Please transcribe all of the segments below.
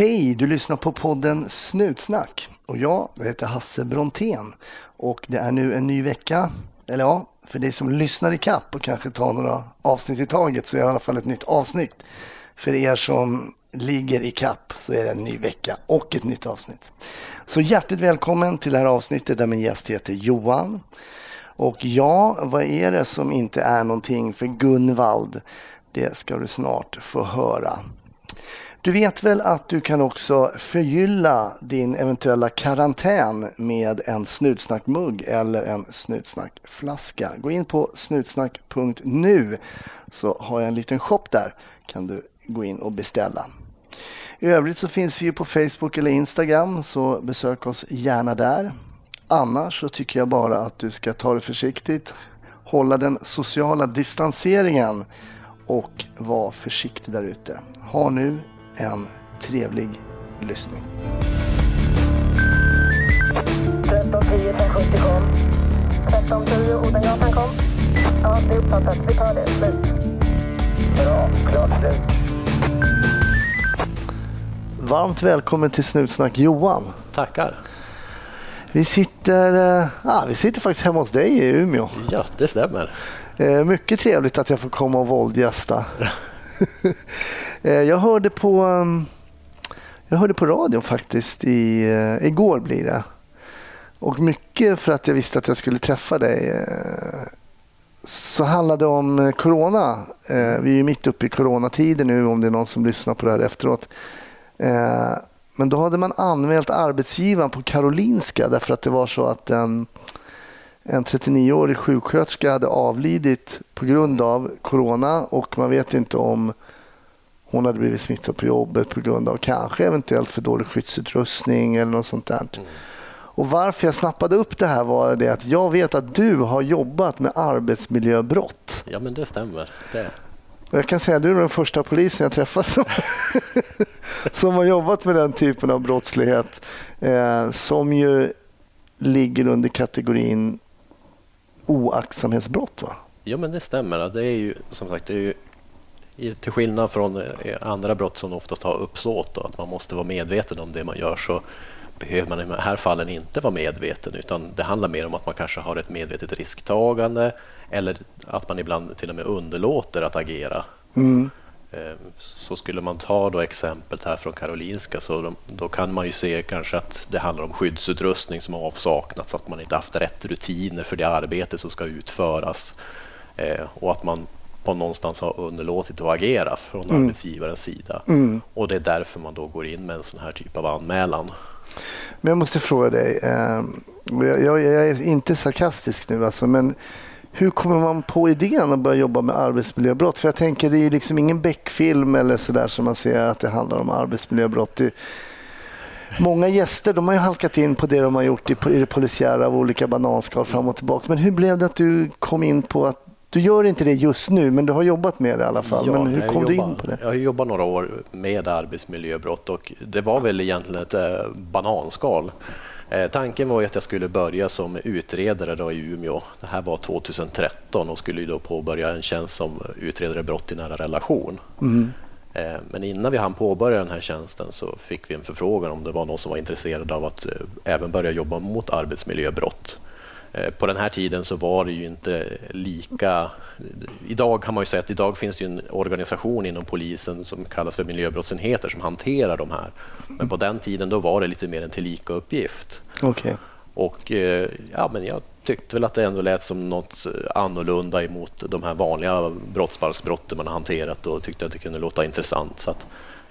Hej, du lyssnar på podden Snutsnack och jag, heter Hasse Brontén och det är nu en ny vecka, eller ja, för dig som lyssnar i kapp och kanske tar några avsnitt i taget så är det i alla fall ett nytt avsnitt. För er som ligger i kapp så är det en ny vecka och ett nytt avsnitt. Så hjärtligt välkommen till det här avsnittet där min gäst heter Johan. Och ja, vad är det som inte är någonting för Gunvald? Det ska du snart få höra. Du vet väl att du kan också förgylla din eventuella karantän med en Snutsnackmugg eller en Snutsnackflaska. Gå in på snutsnack.nu så har jag en liten shop där. kan du gå in och beställa. I övrigt så finns vi på Facebook eller Instagram så besök oss gärna där. Annars så tycker jag bara att du ska ta det försiktigt, hålla den sociala distanseringen och var försiktig där ute. Ha nu en trevlig lyssning. 1310 570 kom. 1310 Odengatan kom. Ja, det är uppfattat. Vi tar det. Slut. Bra. Klart slut. Varmt välkommen till Snutsnack Johan. Tackar. Vi sitter, eh, ah, vi sitter faktiskt hemma hos dig i Umeå. Ja, det stämmer. Eh, mycket trevligt att jag får komma och våldgästa. Eh, jag hörde på um, jag hörde på radion faktiskt i, eh, igår blir det. Och mycket för att jag visste att jag skulle träffa dig. Eh, så handlade det om corona. Vi är ju mitt uppe i coronatider nu om det är någon som lyssnar på det här efteråt. Men då hade man anmält arbetsgivaren på Karolinska därför att det var så att en, en 39-årig sjuksköterska hade avlidit på grund av corona och man vet inte om hon hade blivit smittad på jobbet på grund av kanske eventuellt för dålig skyddsutrustning eller något sånt där. Mm. Och varför jag snappade upp det här var det att jag vet att du har jobbat med arbetsmiljöbrott. Ja, men det stämmer. Det. Jag kan säga att du är den första polisen jag träffat som, som har jobbat med den typen av brottslighet eh, som ju ligger under kategorin oaktsamhetsbrott. Va? Ja, men det stämmer. Det är ju som sagt det är ju till skillnad från eh, andra brott som oftast har uppsåt och att man måste vara medveten om det man gör så behöver man i de här fallen inte vara medveten utan det handlar mer om att man kanske har ett medvetet risktagande eller att man ibland till och med underlåter att agera. Mm. Ehm, så skulle man ta då exemplet här från Karolinska så då kan man ju se kanske att det handlar om skyddsutrustning som avsaknats, att man inte haft rätt rutiner för det arbete som ska utföras ehm, och att man på någonstans har underlåtit att agera från mm. arbetsgivarens sida. Mm. Och det är därför man då går in med en sån här typ av anmälan. Men jag måste fråga dig, eh, jag, jag, är inte sarkastisk nu alltså, men hur kommer man på idén att börja jobba med arbetsmiljöbrott? För jag tänker det är liksom ingen Beck-film eller sådär som man ser att det handlar om arbetsmiljöbrott. Det, Många gäster de har ju halkat in på det de har gjort i, i det polisiära av olika bananskal fram och tillbaka. Men hur blev det att du kom in på att du gör inte det just nu, men du har jobbat med det i alla fall. Ja, men hur kom du in på det? Jag har jobbat några år med arbetsmiljöbrott och det var väl egentligen ett eh, bananskal. Eh, tanken var att jag skulle börja som utredare då i Umeå. Det här var 2013 och skulle då påbörja en tjänst som utredare brott i nära relation. Mm. Eh, men innan vi hann påbörja den här tjänsten så fick vi en förfrågan om det var någon som var intresserad av att även börja jobba mot arbetsmiljöbrott. Eh, på den här tiden så var det ju inte lika... Idag kan man ju säga att idag finns det en organisation inom polisen som kallas för miljöbrottsenheter som hanterar de här. Men på den tiden då var det lite mer en tillika uppgift. Okay. Och eh, ja, men jag tyckte väl att det ändå lät som något annorlunda emot de här vanliga brottsbalksbrotten man har hanterat och tyckte att det kunde låta intressant. Så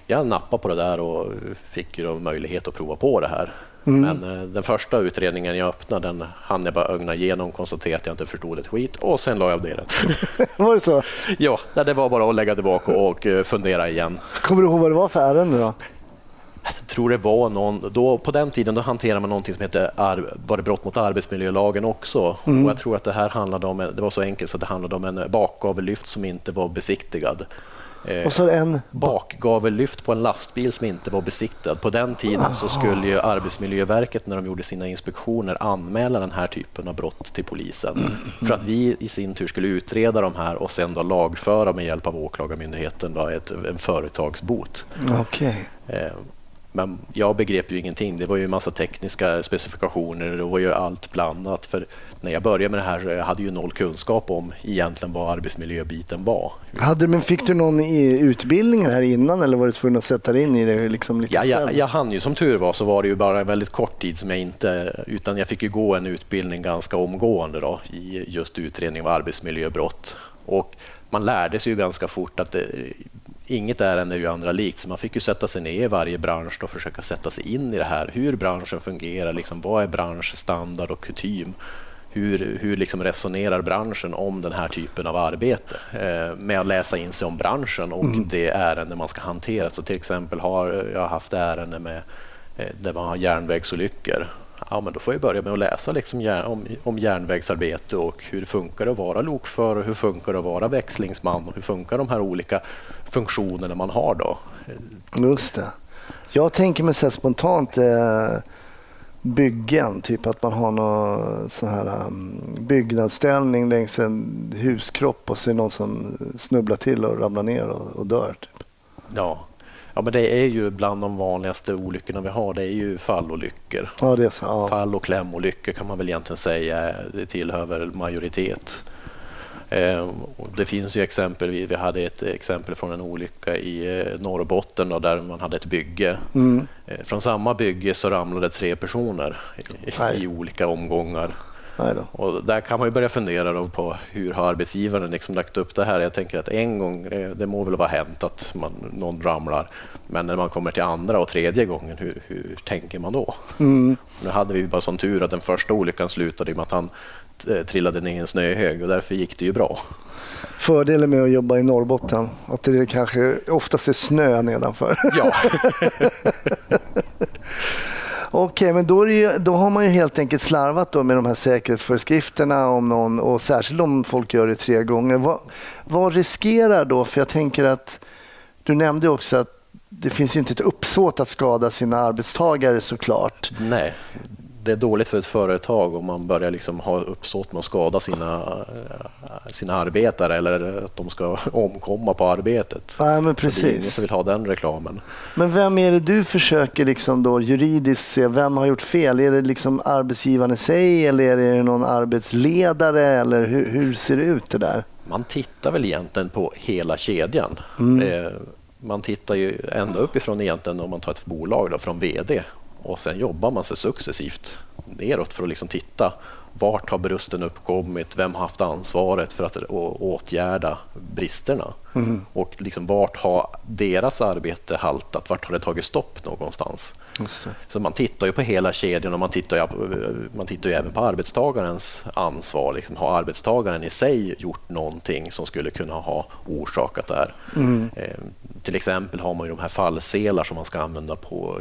jag nappade på det där och fick ju möjlighet att prova på det här. Mm. Men eh, den första utredningen jag öppnade den hann jag bara ögna igenom, och konstatera att jag inte förstod ett skit och sen la jag ner den. var det så? Ja, det var bara att lägga tillbaka och eh, fundera igen. Kommer du ihåg vad det var för ärende då? Jag tror det var någon, då, på den tiden då hanterade man någonting som hette var det brott mot arbetsmiljölagen också. Mm. Och jag tror att det här handlade om, det var så enkelt så att det handlade om en bakgavellyft som inte var besiktigad. Eh, och så en bakgavellyft på en lastbil som inte var besiktad. På den tiden så skulle ju Arbetsmiljöverket när de gjorde sina inspektioner anmäla den här typen av brott till polisen för att vi i sin tur skulle utreda de här och sen då lagföra med hjälp av Åklagarmyndigheten då ett, en företagsbot. Okay. Men jag begrep ju ingenting. Det var ju en massa tekniska specifikationer. Det var ju allt blandat. För när jag började med det här jag hade ju noll kunskap om egentligen vad arbetsmiljöbiten var. Hade, men fick du någon utbildning här innan eller var du tvungen att sätta dig in i det liksom lite ja, jag, jag hann ju som tur var så var det ju bara en väldigt kort tid som jag inte, utan jag fick ju gå en utbildning ganska omgående då, i just utredning av arbetsmiljöbrott. Och man lärde sig ju ganska fort att det, inget ärende är ju andra likt, så man fick ju sätta sig ner i varje bransch och försöka sätta sig in i det här. Hur branschen fungerar, liksom, vad är branschstandard och kutym? Hur, hur liksom resonerar branschen om den här typen av arbete? Eh, med att läsa in sig om branschen och mm. det ärende man ska hantera. Så till exempel har jag haft ärenden med eh, där man har järnvägsolyckor ja, men då får jag börja med att läsa liksom om, om järnvägsarbete och hur det funkar att vara lokförare, hur funkar det att vara växlingsman och hur funkar de här olika funktionerna man har då. Just det. Jag tänker mig så spontant eh, byggen, typ att man har någon sån här um, byggnadsställning längs en huskropp och så är det någon som snubblar till och ramlar ner och, och dör. Typ. Ja, Ja, men det är ju bland de vanligaste olyckorna vi har. Det är ju fallolyckor. Ja, det är så, ja. Fall och klämolyckor kan man väl egentligen säga det tillhör majoritet. Eh, det finns ju exempel. Vi hade ett exempel från en olycka i eh, Norrbotten då, där man hade ett bygge. Mm. Eh, från samma bygge så ramlade tre personer i, i olika omgångar. Och där kan man ju börja fundera på hur har arbetsgivaren liksom lagt upp det här. Jag tänker att en gång, eh, det må väl vara hänt att man, någon ramlar, men när man kommer till andra och tredje gången, hur, hur tänker man då? Mm. Nu hade vi bara sån tur att den första olyckan slutade med att han eh, trillade ner i en snöhög och därför gick det ju bra. Fördelen med att jobba i Norrbotten, att det kanske oftast är snö nedanför. Ja. Okej, men då, ju, då, har man ju helt enkelt slarvat då med de här säkerhetsföreskrifterna om någon, och särskilt om folk gör det tre gånger. Vad, vad riskerar då? För jag tänker att du nämnde också att det finns ju inte ett uppsåt att skada sina arbetstagare såklart. Nej, det är dåligt för ett företag om man börjar liksom ha uppsåt med att skada sina, sina arbetare eller att de ska omkomma på arbetet. Ja, men precis. Så det är ingen som vill ha den reklamen. Men vem är det du försöker liksom då juridiskt se? Vem har gjort fel? Är det liksom arbetsgivaren i sig eller är det någon arbetsledare? Eller hur, hur ser det ut det där? Man tittar väl egentligen på hela kedjan. Mm. Man tittar ju ända uppifrån egentligen om man tar ett bolag då, från VD och sen jobbar man sig successivt neråt för att liksom titta vart har brusten uppkommit? Vem har haft ansvaret för att åtgärda bristerna? Mm. Och liksom vart har deras arbete haltat? Vart har det tagit stopp någonstans? Så man tittar ju på hela kedjan och man tittar ju, man tittar ju även på arbetstagarens ansvar. Liksom, har arbetstagaren i sig gjort någonting som skulle kunna ha orsakat det här? Mm. Eh, till exempel har man ju de här fallselar som man ska använda på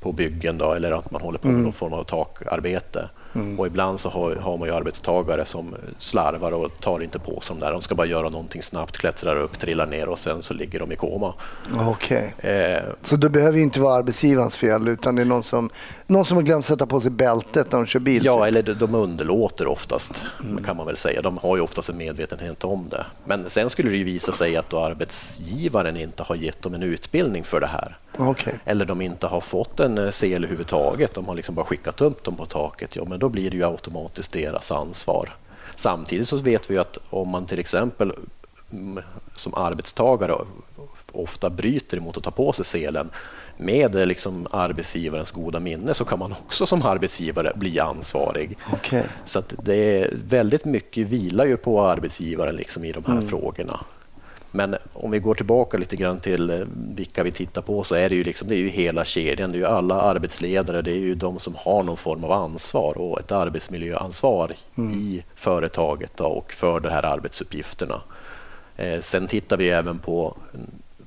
på byggen då, eller att man håller på med mm. någon form av takarbete. Mm. Och ibland så har, har, man ju arbetstagare som slarvar och tar inte på sig de där. De ska bara göra någonting snabbt, klättrar upp, trillar ner och sen så ligger de i koma. Okej. Okay. Eh, så det behöver inte vara arbetsgivarens fel utan det är någon som, någon som har glömt sätta på sig bältet när de kör bil? Ja, typ. eller de underlåter oftast mm. kan man väl säga. De har ju oftast en medvetenhet om det. Men sen skulle det ju visa sig att arbetsgivaren inte har gett dem en utbildning för det här. Okay. Eller de inte har fått en eh, sel överhuvudtaget. De har liksom bara skickat upp dem på taket. Ja, men då blir det ju automatiskt deras ansvar. Samtidigt så vet vi att om man till exempel mm, som arbetstagare ofta bryter emot att ta på sig selen med eh, liksom arbetsgivarens goda minne så kan man också som arbetsgivare bli ansvarig. Okay. Så det är väldigt mycket vilar ju på arbetsgivaren liksom i de här mm. frågorna. Men om vi går tillbaka lite grann till eh, vilka vi tittar på så är det ju, liksom, det är ju hela kedjan. Det är ju alla arbetsledare, det är ju de som har någon form av ansvar och ett arbetsmiljöansvar mm. i företaget och för de här arbetsuppgifterna. Eh, sen tittar vi även på,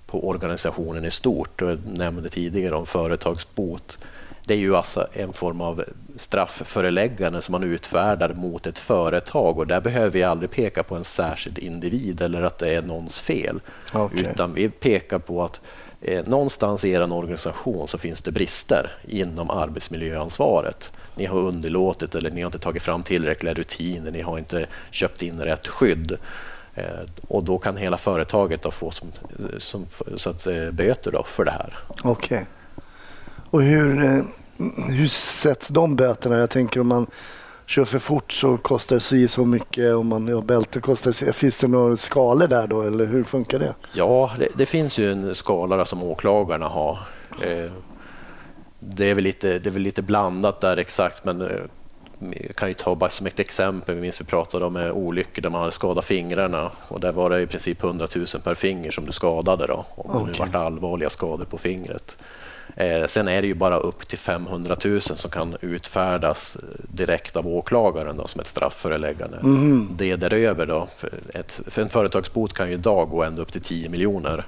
på organisationen i stort. Jag nämnde tidigare om företagsbot det är ju alltså en form av straffföreläggande som man utfärdar mot ett företag och där behöver vi aldrig peka på en särskild individ eller att det är någons fel. Okay. Utan vi pekar på att eh, någonstans i er organisation så finns det brister inom arbetsmiljöansvaret. Ni har underlåtit eller ni har inte tagit fram tillräckliga rutiner, ni har inte köpt in rätt skydd. Eh, och då kan hela företaget då få som, som, så att, böter då för det här. Okay. Och hur, eh, hur sätts de böterna? Jag tänker om man kör för fort så kostar det så så mycket. Om man har bälte kostar det Finns det några skalor där då eller hur funkar det? Ja, det, det finns ju en skala som åklagarna har. Eh, det är, väl lite, det är väl lite blandat där exakt, men eh, jag kan ju ta bara som ett exempel. Vi minns vi pratade om olyckor där man hade skadat fingrarna och där var det i princip 100 000 per finger som du skadade då, om okay. det nu var allvarliga skador på fingret. Eh, sen är det ju bara upp till 500 000 som kan utfärdas direkt av åklagaren då, som ett straffföreläggande. Mm. Det däröver då, för, ett, för en företagsbot kan ju idag gå ända upp till 10 miljoner.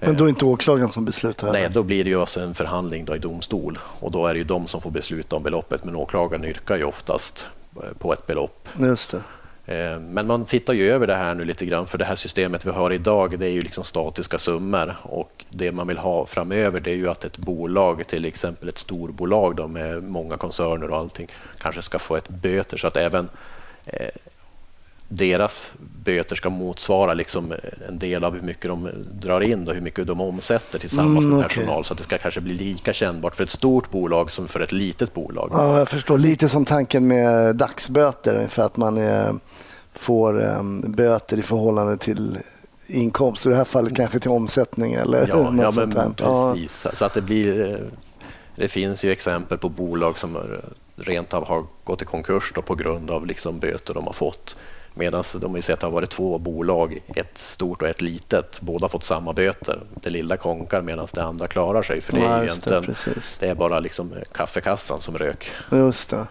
Men då är inte åklagaren som beslutar? Nej, då blir det ju alltså en förhandling då i domstol och då är det ju de som får besluta om beloppet, men åklagaren yrkar ju oftast eh, på ett belopp. Just det. Eh, men man tittar ju över det här nu lite grann, för det här systemet vi har idag, det är ju liksom statiska summor och det man vill ha framöver, det är ju att ett bolag, till exempel ett storbolag då med många koncerner och allting, kanske ska få ett böter så att även eh, deras böter ska motsvara liksom en del av hur mycket de drar in och hur mycket de omsätter tillsammans mm, med okay. personal så att det ska kanske bli lika kännbart för ett stort bolag som för ett litet bolag. Ja, jag förstår. Lite som tanken med dagsböter för att man är, får um, böter i förhållande till inkomst. I det här fallet kanske till omsättning eller ja, något ja, sånt men, Precis, ja. så att det blir... Eh, det finns ju exempel på bolag som rent av har gått i konkurs på grund av liksom böter de har fått Medan de har sett har varit två bolag, ett stort och ett litet. Båda har fått samma böter. Det lilla konkar medan det andra klarar sig. För det är, ja, det, det, är bara liksom kaffekassan som rök. Just det.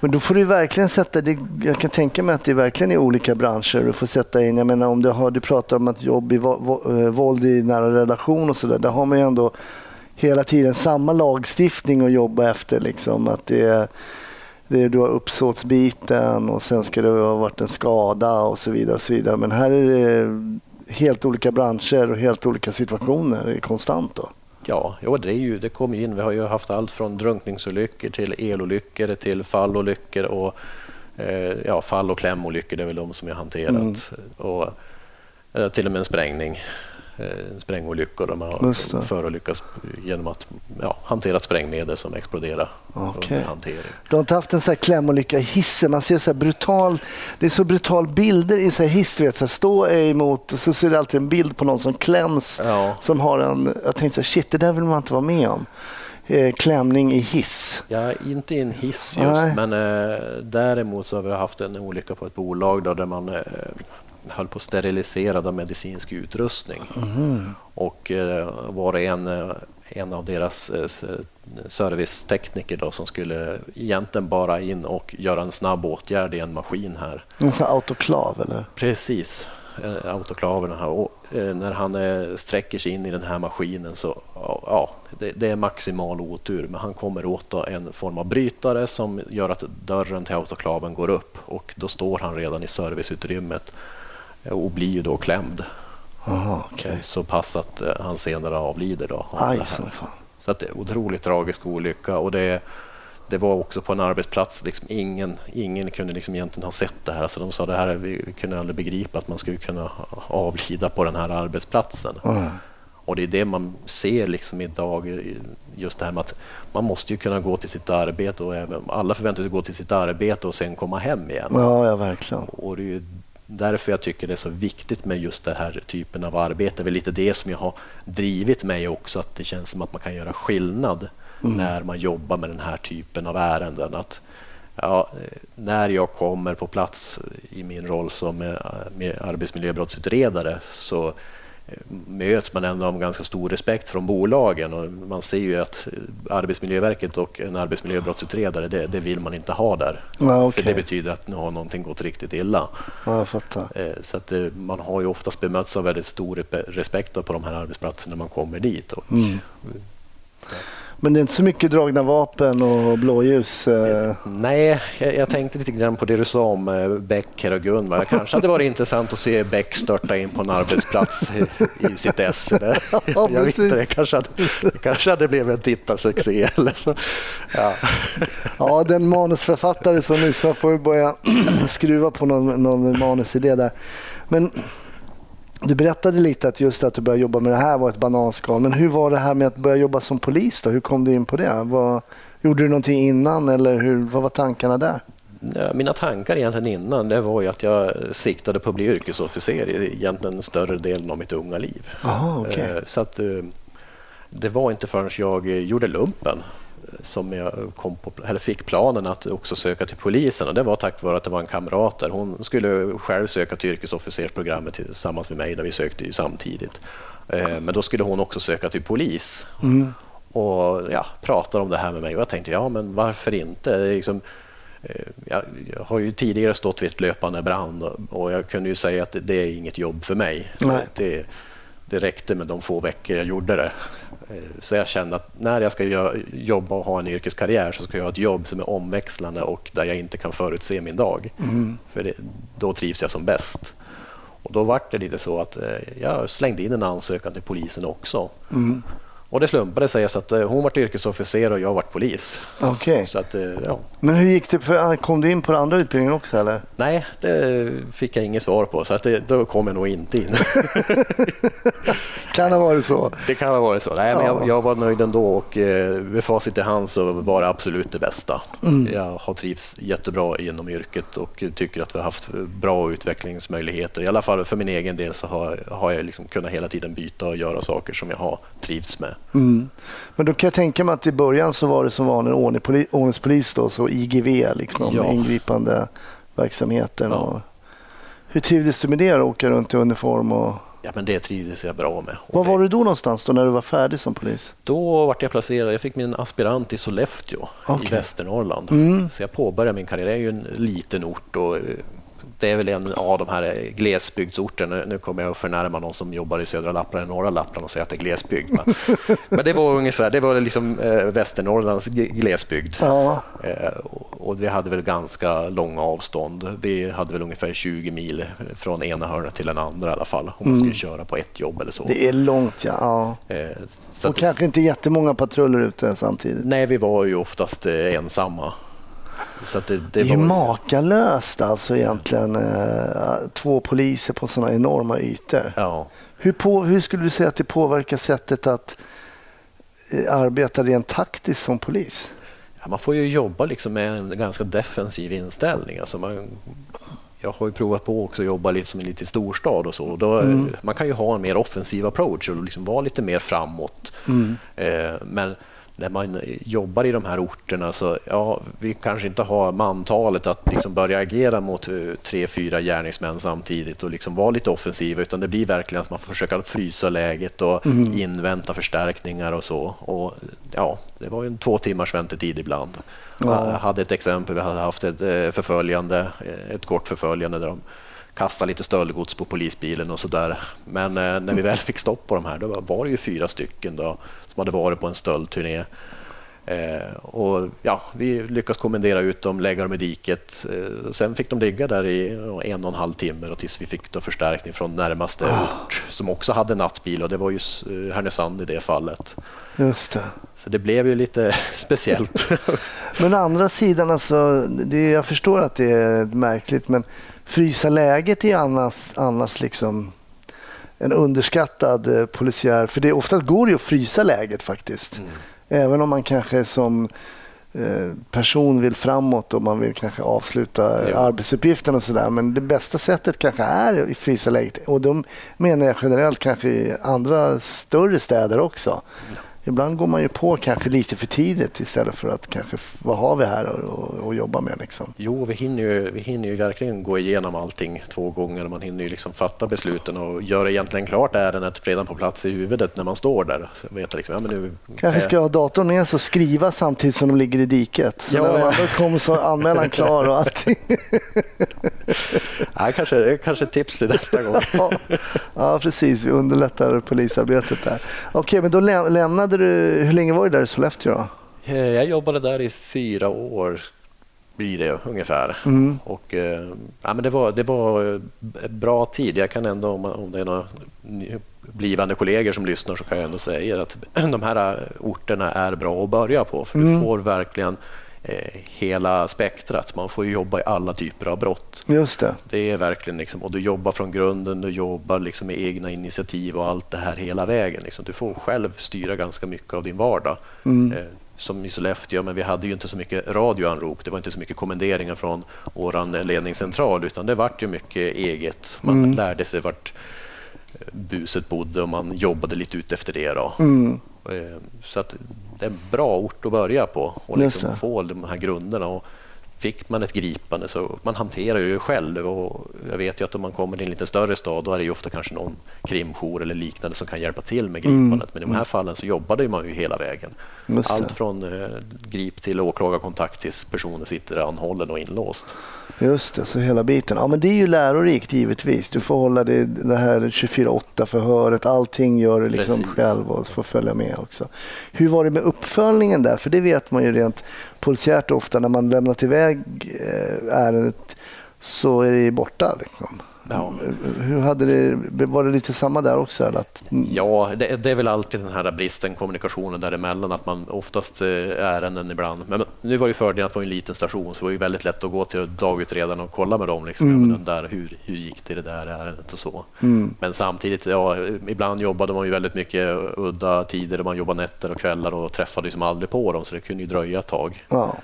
Men då får du verkligen sätta det. Jag kan tänka mig att det verkligen är olika branscher. Du får sätta in, jag menar om du, har, du pratar om att jobb i eh, våld i nära relation och sådär. Där har man ju ändå hela tiden samma lagstiftning att jobba efter. Liksom, att det är, det, du har uppsåtsbiten och sen ska det ha varit en skada och så vidare. Och så vidare. Men här är det helt olika branscher och helt olika situationer konstant. Då. Ja, jo, det, är ju, det kommer in. Vi har ju haft allt från drunkningsolyckor till elolyckor till fallolyckor och eh, ja, fall och klämolyckor. Det är väl de som är hanterat. Mm. Och, eh, till och med en sprängning. Eh, sprängolyckor där man har förolyckats genom att ja, hantera sprängmedel som exploderar okay. Du har inte haft en här klämolycka i hissen? Man ser så brutal, det är så brutal bilder i så här hiss, du vet, så här, stå emot och så ser det alltid en bild på någon som kläms. Ja. Som har en, jag tänkte så här, shit det där vill man inte vara med om. Eh, klämning i hiss? Ja, inte i en hiss just, Nej. men eh, däremot så har vi haft en olycka på ett bolag då, där man eh, höll på att sterilisera medicinsk utrustning. Mm. Och eh, var det en, eh, en av deras eh, servicetekniker då, som skulle egentligen bara in och göra en snabb åtgärd i en maskin här. En sån autoklav eller? Precis, autoklaven här. Och, när han sträcker sig in i den här maskinen så ja, det, det, är maximal otur, men han kommer åt en form av brytare som gör att dörren till autoklaven går upp och då står han redan i serviceutrymmet och blir ju då klämd. Aha, okay. Så pass att eh, han senare avlider. Då, Aj, så att det är otroligt tragisk olycka. Och det, det var också på en arbetsplats, liksom ingen, ingen kunde liksom egentligen ha sett det här. Alltså de sa det här, vi kunde aldrig begripa att man skulle kunna avlida på den här arbetsplatsen. Mm. Och det är det man ser liksom idag, just det här med att man måste ju kunna gå till sitt arbete och även, alla förväntar sig gå till sitt arbete och sen komma hem igen. Ja, ja verkligen. Och det är därför jag tycker det är så viktigt med just den här typen av arbete. Det är lite det som jag har drivit mig också, att det känns som att man kan göra skillnad mm. när man jobbar med den här typen av ärenden. Att, ja, när jag kommer på plats i min roll som eh, arbetsmiljöbrottsutredare så möts man ändå av ganska stor respekt från bolagen. Och man ser ju att Arbetsmiljöverket och en arbetsmiljöbrottsutredare, det, det vill man inte ha där. Ja, okay. För det betyder att nu har någonting gått riktigt illa. Ja, eh, så att det, man har ju oftast bemötts av väldigt stor respekt på de här arbetsplatserna när man kommer dit. Och, mm. ja. Men det är inte så mycket dragna vapen och blåljus? Eh. Nej, jag, jag, tänkte lite grann på det du sa om eh, Beck och Gunvor. Det kanske hade varit intressant att se Beck störta in på en arbetsplats i, i sitt esse. Ja, jag vet inte, det kanske hade, det kanske hade blivit en tittarsuccé. Eller så. Ja. ja, den manusförfattare som lyssnar får börja skruva på någon, någon manusidé där. Men Du berättade lite att just att du började jobba med det här var ett bananskal. Men hur var det här med att börja jobba som polis? då? Hur kom du in på det? Vad, gjorde du någonting innan eller hur, vad var tankarna där? Ja, Mina tankar egentligen innan det var ju att jag siktade på att bli yrkesofficer egentligen större delen av mitt unga liv. Aha, okej. Eh, Så att, eh, det var inte förrän jag gjorde lumpen som jag kom på, eller fick planen att också söka till polisen. Och det var tack vare att det var en kamrat där. Hon skulle själv söka till yrkesofficersprogrammet tillsammans med mig, där vi sökte samtidigt. Eh, Men då skulle hon också söka till polis. Och ja, pratade om det här med mig och jag tänkte, ja men varför inte? Det är liksom, eh, jag, har ju tidigare stått vid ett löpande brand och, jag kunde ju säga att det, det är inget jobb för mig. Nej. Det, det räckte med de få veckor jag gjorde det. Eh, Så jag kände att när jag ska jobba och ha en yrkeskarriär så ska jag ha ett jobb som är omväxlande och där jag inte kan förutse min dag. För det, då trivs jag som bäst. Och då var det lite så att eh, jag slängde in en ansökan till polisen också. Och det slumpade sig så att eh, hon var yrkesofficer och jag var polis. Okej. Så att, eh, ja. Men hur gick det? För, kom du in på den andra utbildningen också eller? Nej, det fick jag inget svar på, så att det, då kom jag nog inte in. Kan ha varit så. Det kan ha varit så. Nej, men Ja. jag, jag var nöjd ändå och eh, med facit i hand så var det absolut det bästa. Jag har trivts jättebra inom yrket och tycker att vi har haft bra utvecklingsmöjligheter. I alla fall för min egen del så har, har jag liksom kunnat hela tiden byta och göra saker som jag har trivts med. Mm. Men då kan jag tänka mig att i början så var det som vanlig ordningspoli- ordningspolis då, så IGV, liksom, Ja. ingripande verksamheten. Ja. Och, hur trivdes du med det? Att åka runt i uniform och... Ja, men det trivdes jag bra med. Och Var det- var du då någonstans då när du var färdig som polis? Då vart jag placerad, jag fick min aspirant i Sollefteå Okej. i Västernorrland. Mm. Så jag påbörjade min karriär, det är ju en liten ort och eh, det är väl en av de här glesbygdsorterna. Nu- kommer jag att förnärma någon som jobbar i södra Lappland eller norra Lappland och säga att det är glesbygd. Men, men det var ungefär, det var liksom eh, Västernorrlands glesbygd. Ja. Eh, och vi hade väl ganska långa avstånd. Vi hade väl ungefär 20 mil från ena hörnet till den andra i alla fall. Om man skulle köra på ett jobb eller så. Det är långt ja. ja. Eh, Och kanske inte jättemånga patruller ute samtidigt. Nej, vi var ju oftast eh, ensamma. Så det, det, Det är ju var, makalöst alltså egentligen. Eh, två poliser på sådana enorma ytor. ja, Hur, på, hur skulle du säga att det påverkar sättet att eh, arbeta rent taktiskt som polis? ja, man får ju jobba liksom med en ganska defensiv inställning. Alltså man, jag har ju provat på också att jobba lite som en liten storstad och så. Då, Man kan ju ha en mer offensiv approach och liksom vara lite mer framåt. Eh, men när man jobbar i de här orterna så ja, vi kanske inte har mantalet att liksom börja agera mot eh, tre, fyra gärningsmän samtidigt och liksom vara lite offensiva utan det blir verkligen att man får försöka frysa läget och invänta förstärkningar och så. Och, ja, det var en två timmars väntetid ibland. Ja. Jag hade ett exempel, vi hade haft ett eh, förföljande, eh, ett kort förföljande där de kastade lite stöldgods på polisbilen och sådär. Men eh, när vi väl fick stopp på de här, då var- det ju fyra stycken då, som hade varit på en stöldturné. Eh, och ja, vi lyckades kommendera ut dem, lägga dem i diket. Eh, sen fick de ligga där i en och en halv timme och tills vi fick då förstärkning från närmaste ort som också hade nattbil och det var ju eh, Härnösand i det fallet. Just det. Så det blev ju lite speciellt. Men andra sidan, alltså, det, jag förstår att det är märkligt, men frysa läget är annars, annars liksom en underskattad eh, polisiär... För det oftast går det att frysa läget faktiskt. Även om man kanske som eh, person vill framåt och man vill kanske avsluta Ja. arbetsuppgiften och sådär. Men det bästa sättet kanske är att frysa läget. Och de menar jag generellt kanske i andra större städer också. Ibland går man ju på kanske lite för tidigt istället för att kanske, vad har vi här och jobba med liksom. Jo, vi hinner, ju, vi hinner ju verkligen gå igenom allting två gånger. Man hinner ju liksom fatta besluten och göra egentligen klart ärendet redan på plats i huvudet när man står där. Så vet jag liksom, ja, nu, Kanske ska ha datorn med och skriva samtidigt som de ligger i diket. Så Ja, när de ja. kommer så är anmälan klar och allting. ja, kanske, kanske tips till nästa gång. ja, ja, precis. Vi underlättar polisarbetet där. Okej, men då lä- lämnade du... Hur länge var du där i Sollefteå då? Eh, Jag jobbade där i fyra år, blir det ungefär. Mm. Och, eh, ja, men det, var, det var eh, bra tid. Jag kan ändå, om, om det är några blivande kollegor som lyssnar, så kan jag ändå säga att de här orterna är bra att börja på. För Mm. du får verkligen hela spektrat. Man får ju jobba i alla typer av brott. Just det. Det är verkligen liksom, och du jobbar från grunden, du jobbar liksom med egna initiativ och allt det här hela vägen. Liksom. Du får själv styra ganska mycket av din vardag. Mm. Eh, som i Sollefteå, men vi hade ju inte så mycket radioanrop. Det var inte så mycket kommenderingar från vår ledningscentral, utan det vart ju mycket eget. Man Mm. lärde sig vart eh, buset bodde och man jobbade lite ut efter det. Då. Mm. Eh, Så att det är en bra ort att börja på och liksom få de här grunderna. Och fick man ett gripande så man hanterar ju själv. Och jag vet ju att om man kommer till en lite större stad då är det ofta kanske någon krimjour eller liknande som kan hjälpa till med gripandet. Men i de här fallen så jobbade man ju hela vägen. Just det. Allt från eh, grip till åklagarkontakt tills personen sitter anhållen och inlåst. Just det, så hela biten. Ja, men det är ju lärorikt givetvis. Du får hålla det, det här 24-8 förhöret. Allting gör du liksom Precis. själv och får följa med också. Hur var det med uppföljningen där? För det vet man ju rent polisiärt ofta när man lämnat iväg eh, ärendet så är det borta. Liksom. Ja. Hur hade det, var det lite samma där också? Eller Ja, det, det är väl alltid den här bristen, kommunikationen däremellan, att man oftast eh, ärenden ibland. Men nu var ju fördelen att det var en liten station, så det var ju väldigt lätt att gå till dagutredarna och kolla med dem. Liksom, den där, hur, hur gick det i det där ärendet och så. Men samtidigt, ja, ibland jobbade man ju väldigt mycket udda tider, man jobbade nätter och kvällar och träffade liksom aldrig på dem, så det kunde ju dröja ett tag. ja.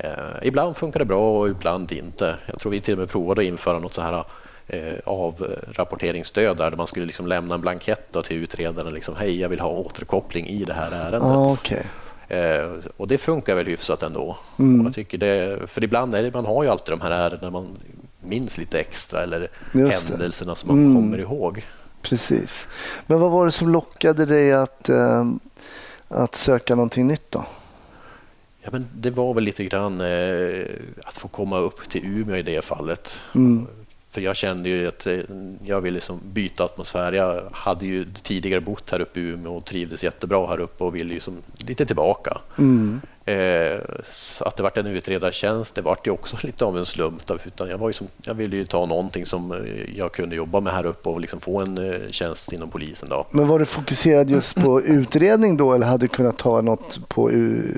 Eh, ibland funkar det bra och ibland inte. Jag tror vi till och med provade att införa något så här eh, avrapporteringsstöd där man skulle liksom lämna en blankett till utredaren. Liksom, Hej, jag vill ha återkoppling i det här ärendet. Ja, okej. Eh, och det funkar väl hyfsat ändå. Mm. Jag tycker det, för ibland är det, man har ju alltid de här ärendena man minns lite extra eller Just det. händelserna som man Mm. kommer ihåg. Precis. Men vad var det som lockade dig att, eh, att söka någonting nytt då? Ja, men det var väl lite grann eh, att få komma upp till Umeå i det fallet. Mm. För jag kände ju att eh, jag ville liksom byta atmosfär. Jag hade ju tidigare bott här uppe i Umeå och trivdes jättebra här uppe och ville ju lite tillbaka. Mm. Eh, att det vart en utredartjänst, det vart ju också lite av en slump. Utan jag, var ju som, jag ville ju ta någonting som eh, jag kunde jobba med här uppe och liksom få en eh, tjänst inom polisen. Då. Men var du fokuserad just på utredning då eller hade du kunnat ta något på,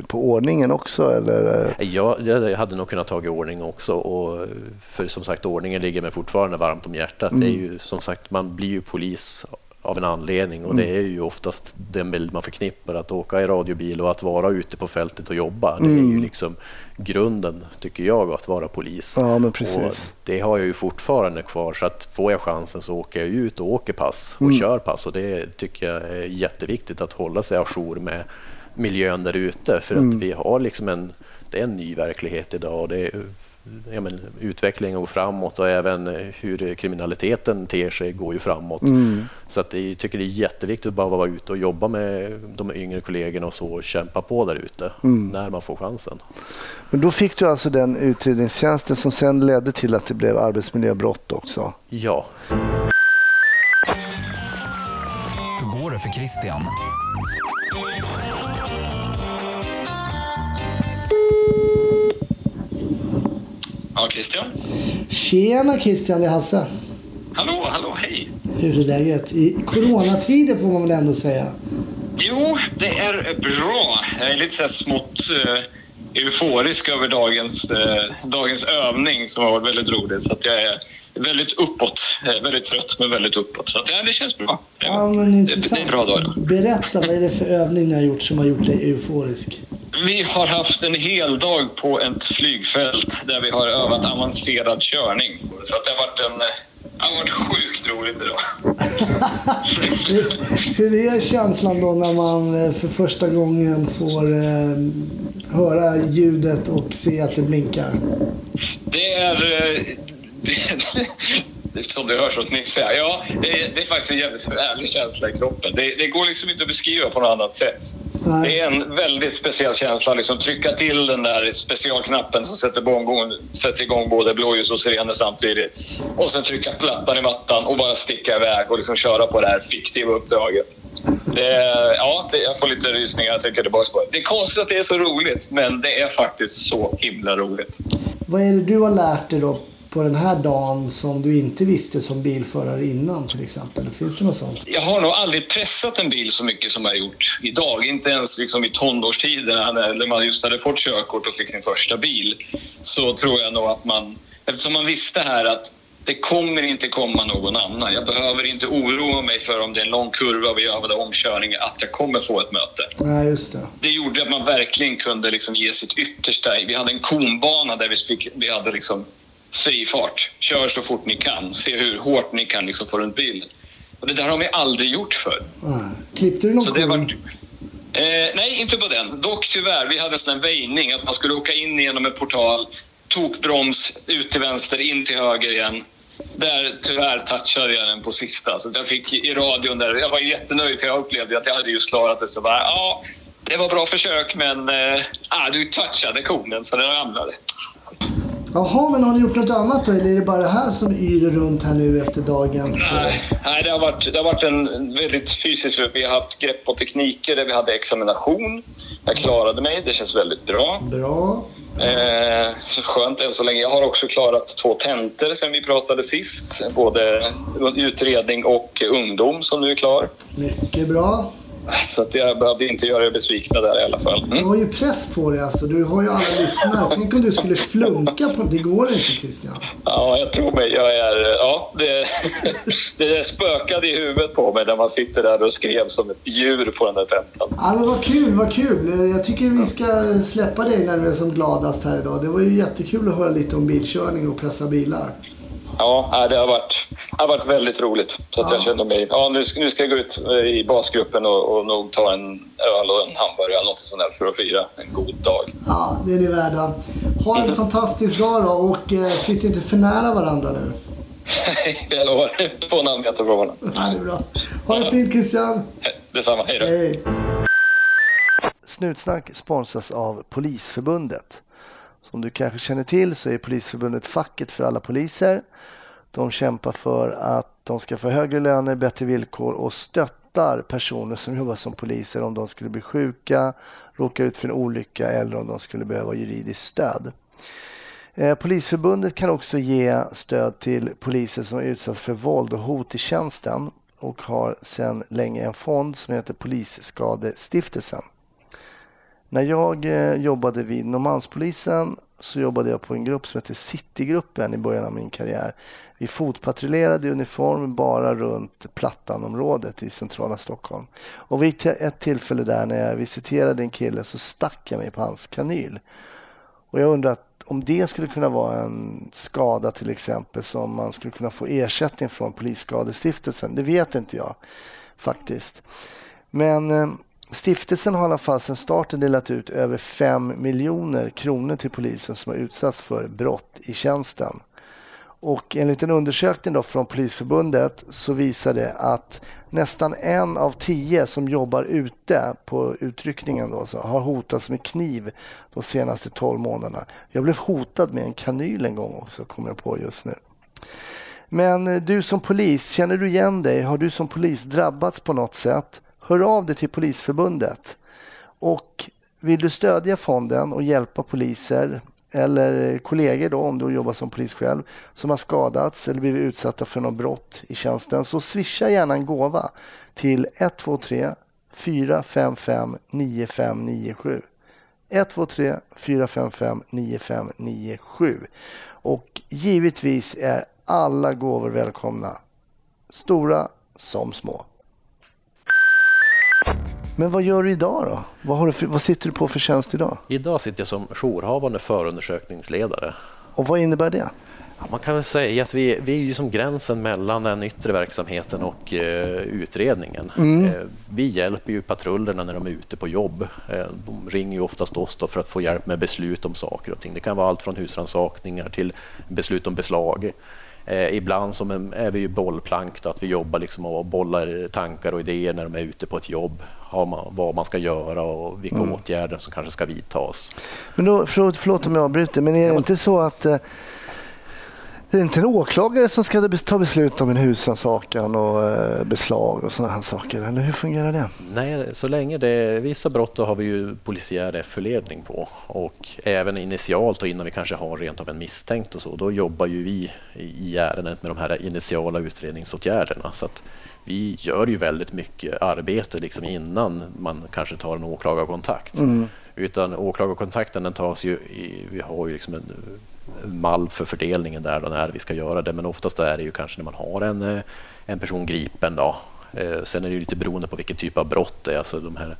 på ordningen också? Eller? eh? Jag, hade nog kunnat ta i ordning också. Och för som sagt, ordningen ligger mig fortfarande varmt om hjärtat. Det är ju, som sagt, man blir ju polis av en anledning. Och det är ju oftast den bild man förknippar att åka i radiobil och att vara ute på fältet och jobba. Det är ju liksom grunden, tycker jag, att vara polis. Ja, men Och precis. det har jag ju fortfarande kvar så att får jag chansen så åker jag ut och åker pass och kör pass. Och det tycker jag är jätteviktigt att hålla sig ajour med miljön där ute. För att vi har liksom en, det är en ny verklighet idag och det ja, men, utvecklingen går framåt och även hur kriminaliteten ter sig går ju framåt. Så att jag tycker det är jätteviktigt att bara vara ute och jobba med de yngre kollegorna och så och kämpa på där ute när man får chansen. Men då fick du alltså den utredningstjänsten som sen ledde till att det blev arbetsmiljöbrott också. Ja, Hur går det för Christian? Ja, Christian. Tjena Christian, det är Hasse. Hallå, hallå, hej. Hur är läget? I coronatider får man väl ändå säga. Jo, det är bra. Jag är lite så här smått eh, euforisk över dagens, eh, dagens övning som har varit väldigt roligt. Så att jag är väldigt uppåt. Är väldigt trött, men väldigt uppåt. Så att, ja, det känns bra. Ja, men intressant. det är en bra dag. Berätta, vad är det för övning ni har gjort som har gjort dig euforisk? Vi har haft en hel dag på ett flygfält där vi har övat avancerad körning. Så att det har varit en... eh, Det har varit sjukt roligt idag. Hur, är känslan då när man eh, för första gången får eh, höra ljudet och se att det blinkar? Det är... eh, som du hör så fnissar jag. Ja, det är, det är faktiskt en jävligt härlig känsla i kroppen. Det, det går liksom inte att beskriva på något annat sätt. Det är en väldigt speciell känsla. Liksom trycka till den där specialknappen som sätter, igång, sätter igång både blåljus och sirener samtidigt. Och sen trycka plattan i mattan och bara sticka iväg och liksom köra på det här fiktiva uppdraget. Det ja, det, jag får lite rysningar. Jag tycker det, bara det är konstigt att det är så roligt, men det är faktiskt så himla roligt. Vad är det du har lärt dig då på den här dagen som du inte visste som bilförare innan till exempel? Finns det något sånt? Jag har nog aldrig pressat en bil så mycket som jag har gjort idag. Inte ens liksom i tonårstiden när man just hade fått körkort och fick sin första bil. Så tror jag nog att man, eftersom man visste här att det kommer inte komma någon annan. Jag behöver inte oroa mig för om det är en lång kurva och vi gör omkörning att jag kommer få ett möte. Nej, just det. Det gjorde att man verkligen kunde liksom ge sitt yttersta. Vi hade en konbana där vi, fick, vi hade liksom fri fart. Kör så fort ni kan. Se hur hårt ni kan liksom få runt bilen. Och det där har vi aldrig gjort förr. Nej. Klippte du någon Så det var, eh, nej, inte på den. Dock tyvärr, vi hade en sån här väjning att man skulle åka in genom en portal, tokbroms, ut till vänster, in till höger igen. Där tyvärr touchade jag den på sista. Så jag fick i radion där, jag var jättenöjd för jag upplevde att jag hade just klarat det. Så bara, ja, det var bra försök men eh, ah, du touchade konen så den ramlade. Jaha, men har ni gjort något annat då? Eller är det bara det här som yr runt här nu efter dagens... eh, Nej, nej det, har varit, det har varit en väldigt fysisk... Vi har haft grepp på tekniker där vi hade examination. Jag klarade mig, det känns väldigt bra. Bra. Eh, skönt än så länge. Jag har också klarat två tentor sen vi pratade sist. Både utredning och ungdom som nu är klar. Mycket bra. Så att jag behövde inte göra er besvikna där i alla fall. Du Mm. har ju press på dig alltså. Du har ju alla lyssnare. Tänk om du skulle flunka på... Det går inte Christian. Ja, jag tror mig. Jag är, ja, det, det spökade i huvudet på mig när man sitter där och skrev som ett djur på den där tentan. Ja, men vad kul, vad kul. Jag tycker vi ska släppa dig när du är som gladast här idag. Det var ju jättekul att höra lite om bilkörning och pressa bilar. Ja, det har varit, har varit väldigt roligt. Så att jag Ja. känner mig... Ja, nu, ska- nu ska jag gå ut eh, i basgruppen och, och nog ta en öl och en hamburgare eller något sånt där för att fira en god dag. Ja, det är ni värda. Ha en fantastisk dag då och eh, sitt inte för nära varandra nu. jag lovar. Två och en halv meter från varandra. Ja, det är bra. Ha det fint Christian. Detsamma. Hej då. Hej. Snutsnack sponsras av Polisförbundet. Som du kanske känner till så är Polisförbundet facket för alla poliser. De kämpar för att de ska få högre löner, bättre villkor och stöttar personer som jobbar som poliser om de skulle bli sjuka, råka ut för en olycka eller om de skulle behöva juridiskt stöd. Eh, Polisförbundet kan också ge stöd till poliser som utsatts för våld och hot i tjänsten och har sedan länge en fond som heter Polisskadestiftelsen. När jag eh, jobbade vid Norrmalmspolisen så jobbade jag på en grupp som heter Citygruppen i början av min karriär. Vi fotpatrullerade i uniform bara runt Plattanområdet i centrala Stockholm. Och vid ett tillfälle där när jag visiterade en kille så stack jag mig på hans kanyl. Och jag undrar om det skulle kunna vara en skada till exempel som man skulle kunna få ersättning från Polisskadestiftelsen. Det vet inte jag faktiskt. Men eh, stiftelsen har i alla fall sedan starten delat ut över 5 miljoner kronor till polisen som har utsatts för brott i tjänsten. Och enligt en undersökning då från Polisförbundet så visar det att nästan en av tio som jobbar ute på utryckningen då, så har hotats med kniv de senaste 12 månaderna. Jag blev hotad med en kanyl en gång också, kommer jag på just nu. Men du som polis, känner du igen dig? Har du som polis drabbats på något sätt? Hör av dig till Polisförbundet. Och vill du stödja fonden och hjälpa poliser eller kollegor då, om du jobbar som polis själv, som har skadats eller blivit utsatta för något brott i tjänsten, så swisha gärna en gåva till 123 455 9597. 123 455 9597. Och givetvis är alla gåvor välkomna. Stora som små. Men vad gör du idag då? Vad, har du för, vad sitter du på för tjänst idag? Idag sitter jag som jourhavande förundersökningsledare. Och vad innebär det? Ja, Man kan väl säga att vi, vi är ju som gränsen mellan den yttre verksamheten och eh, utredningen. Eh, vi hjälper ju patrullerna när de är ute på jobb. Eh, de ringer ju oftast oss för att få hjälp med beslut om saker och ting. Det kan vara allt från husrannsakningar till beslut om beslag. Eh, ibland som en, är vi ju bollplank, då, att vi jobbar liksom och bollar tankar och idéer när de är ute på ett jobb. Man, vad man ska göra och vilka åtgärder som kanske ska vidtas. Men då, förlåt, förlåt om jag avbryter, men är det inte så att eh, Det är inte en åklagare som ska ta beslut om en husrannsakan och eh, beslag och sådana här saker? Eller hur fungerar det? Nej, så länge det är vissa brott då har vi ju polisiär efterledning på och även initialt och innan vi kanske har rent av en misstänkt och så, då jobbar ju vi i ärendet med de här initiala utredningsåtgärderna. Så att vi gör ju väldigt mycket arbete liksom innan man kanske tar en åklagarkontakt. Mm. Utan åklagarkontakten den tas ju, i, vi har ju liksom en mall för fördelningen där då när vi ska göra det. Men oftast är det ju kanske när man har en, eh, en person gripen. Då. Eh, sen är det lite beroende på vilken typ av brott det är. Alltså de här,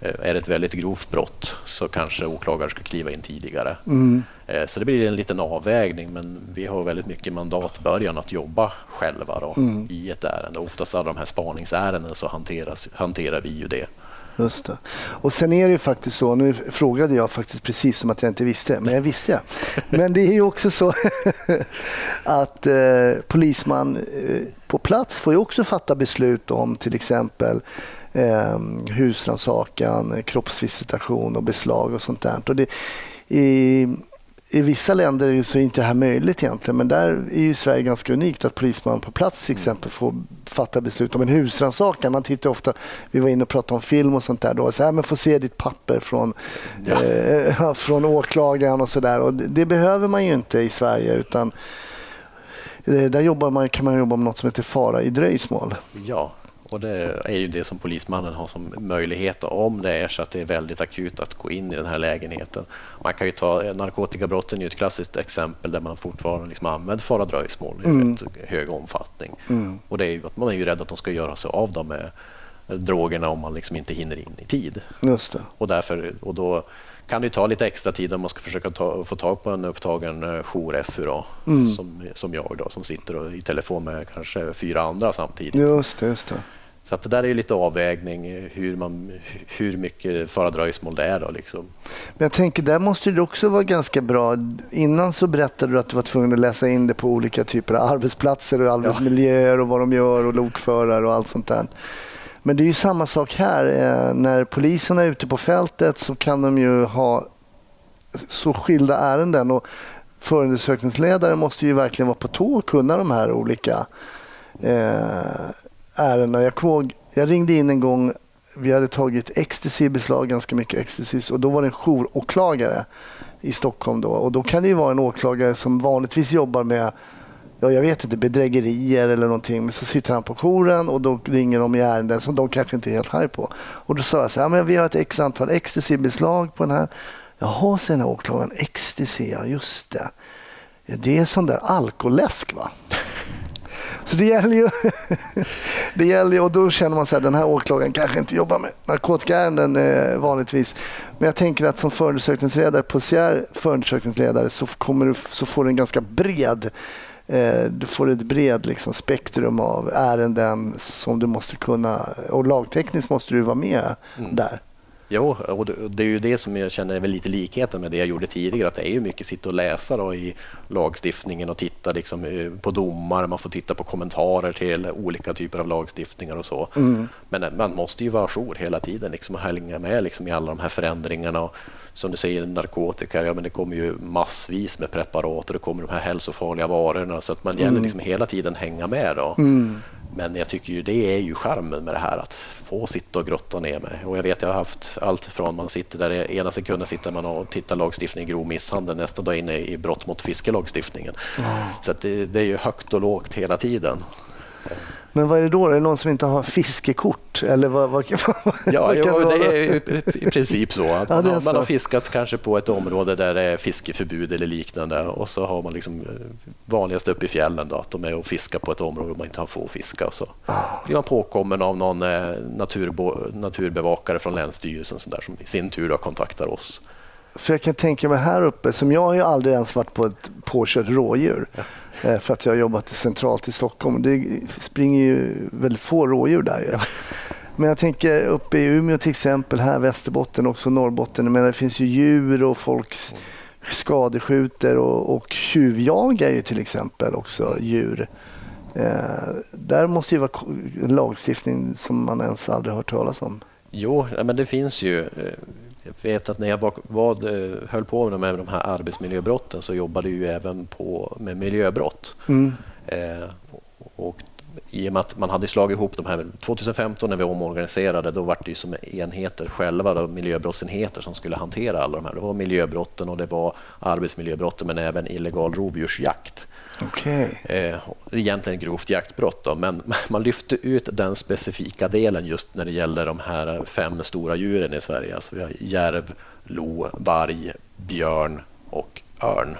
eh, är det ett väldigt grovt brott så kanske åklagare ska kliva in tidigare. Mm. Så det blir en liten avvägning men vi har väldigt mycket mandat början att jobba själva då, mm. i ett ärende. Oftast alla de här spaningsärenden så hanteras, hanterar vi ju det. Just det. Och sen är det ju faktiskt så, nu frågade jag faktiskt precis som att jag inte visste, men jag visste jag. Men det är ju också så att eh, polisman eh, på plats får ju också fatta beslut om till exempel eh, husrannsakan, kroppsvisitation och beslag och sånt där. Och det, i, i vissa länder så är inte det här möjligt egentligen, men där är ju Sverige ganska unikt att polisman på plats till exempel får fatta beslut om en husrannsakan. Man tittar ofta, vi var inne och pratade om film och sånt där, då, så här, men få se ditt papper från, ja. eh, från åklagaren och sådär. Det, det behöver man ju inte i Sverige utan eh, där jobbar man, kan man jobba med något som heter fara i dröjsmål. Ja, och det är ju det som polismannen har som möjlighet om det är så att det är väldigt akut att gå in i den här lägenheten. Man kan ju ta narkotikabrotten är ett klassiskt exempel där man fortfarande liksom använder fara dröjsmål i mm. hög omfattning. Mm. Och det är ju att man är ju rädd att de ska göra sig av dem med drogerna om man liksom inte hinner in i tid. Just det. Och, därför, och då kan det ta lite extra tid om man ska försöka ta, få tag på en upptagen eh, jour-FU mm. som, som jag då, som sitter i telefon med kanske fyra andra samtidigt. Just det, just det. Så att det där är lite avvägning hur, man, hur mycket föredragsmål det är. Då, liksom. Men jag tänker, där måste det också vara ganska bra. Innan så berättade du att du var tvungen att läsa in det på olika typer av arbetsplatser och arbetsmiljöer och vad de gör och lokförare och allt sånt där. Men det är ju samma sak här. Eh, när poliserna är ute på fältet så kan de ju ha så skilda ärenden och förundersökningsledare måste ju verkligen vara på tå och kunna de här olika eh, ärenden. Jag, kåg, jag ringde in en gång, vi hade tagit ecstasy i beslag, ganska mycket ecstasy, och då var det en jouråklagare i Stockholm. Då. Och då kan det ju vara en åklagare som vanligtvis jobbar med ja, jag vet inte, bedrägerier eller någonting. Men så sitter han på jouren och då ringer de i ärenden som de kanske inte är helt high på. Och då sa jag så här, men vi har ett x antal ecstasy-beslag på den här. Jaha, säger den här åklagaren, ecstasy, ja just det. Det är sån där alkoläsk va? Så det gäller ju, det gäller ju och då känner man att den här åklagaren kanske inte jobbar med narkotikaärenden eh, vanligtvis. Men jag tänker att som förundersökningsledare, polisiär förundersökningsledare så, kommer du, så får du en ganska bred eh, du får ett bred liksom, spektrum av ärenden som du måste kunna och lagtekniskt måste du vara med mm. där. Jo, och det är ju det som jag känner är väl lite likheten med det jag gjorde tidigare. Att det är ju mycket sitta och läsa då i lagstiftningen och titta liksom eh, på domar. Man får titta på kommentarer till olika typer av lagstiftningar och så. Mm. Men eh, man måste ju vara ajour hela tiden liksom, och hänga med liksom, i alla de här förändringarna. Och, som du säger, narkotika, ja, men det kommer ju massvis med preparat och det kommer de här hälsofarliga varorna. Så att man gäller mm. liksom hela tiden hänga med. Då. Mm. Men jag tycker ju det är ju charmen med det här att få sitta och grotta ner mig. Och jag vet, jag har haft allt från man sitter där ena sekunden sitter man och tittar lagstiftning grov misshandel, nästa dag inne i brott mot fiskelagstiftningen. Mm. Så det, det, är ju högt och lågt hela tiden. Men vad är det då? Är det någon som inte har fiskekort? Eller vad, vad, vad, ja, vad jo, det, är i princip så. Att man, ja, har, man har fiskat kanske på ett område där det är fiskeförbud eller liknande och så har man liksom eh, vanligast uppe i fjällen då, att de är och fiskar på ett område där man inte får fiska. Och så ah. blir man påkommen av någon eh, naturbo, naturbevakare från Länsstyrelsen som, där, som i sin tur då kontaktar oss. För jag kan tänka mig här uppe, som jag har ju aldrig ens varit på ett påkört rådjur. Ja. Eh, för att jag har jobbat centralt i Stockholm. Det springer ju väldigt få rådjur där. Ja. Men jag tänker uppe i Umeå till exempel, här Västerbotten också Norrbotten. Men det finns ju djur och folk skadeskjuter och, och tjuvjagar ju till exempel också djur. Eh, där måste ju vara en lagstiftning som man ens aldrig hört talas om. Jo, men det finns ju. Eh, Jag vet att när jag var, var, höll på med de här arbetsmiljöbrotten så jobbade jag även på med miljöbrott. Mm. Eh, och i och med att man hade slagit ihop de här 2015 när vi omorganiserade, då var det ju som enheter själva, då, miljöbrottsenheter som skulle hantera alla de här. Det var miljöbrotten och det var arbetsmiljöbrotten men även illegal rovdjursjakt. Okay. Eh, egentligen grovt jaktbrott, då, men man lyfte ut den specifika delen just när det gäller de här fem stora djuren i Sverige. Alltså vi har järv, lo, varg, björn och örn.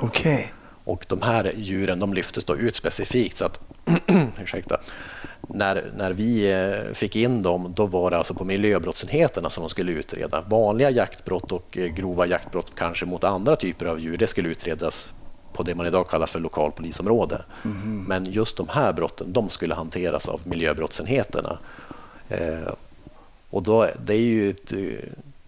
Okay. Och de här djuren de lyftes då ut specifikt så att ursäkta, när, när vi eh, fick in dem då var det alltså på miljöbrottsenheterna som de skulle utreda. Vanliga jaktbrott och eh, grova jaktbrott kanske mot andra typer av djur det skulle utredas på det man idag kallar för lokalpolisområde. Mm. Men just de här brotten de skulle hanteras av miljöbrottsenheterna. Eh, och då, det är ju ett,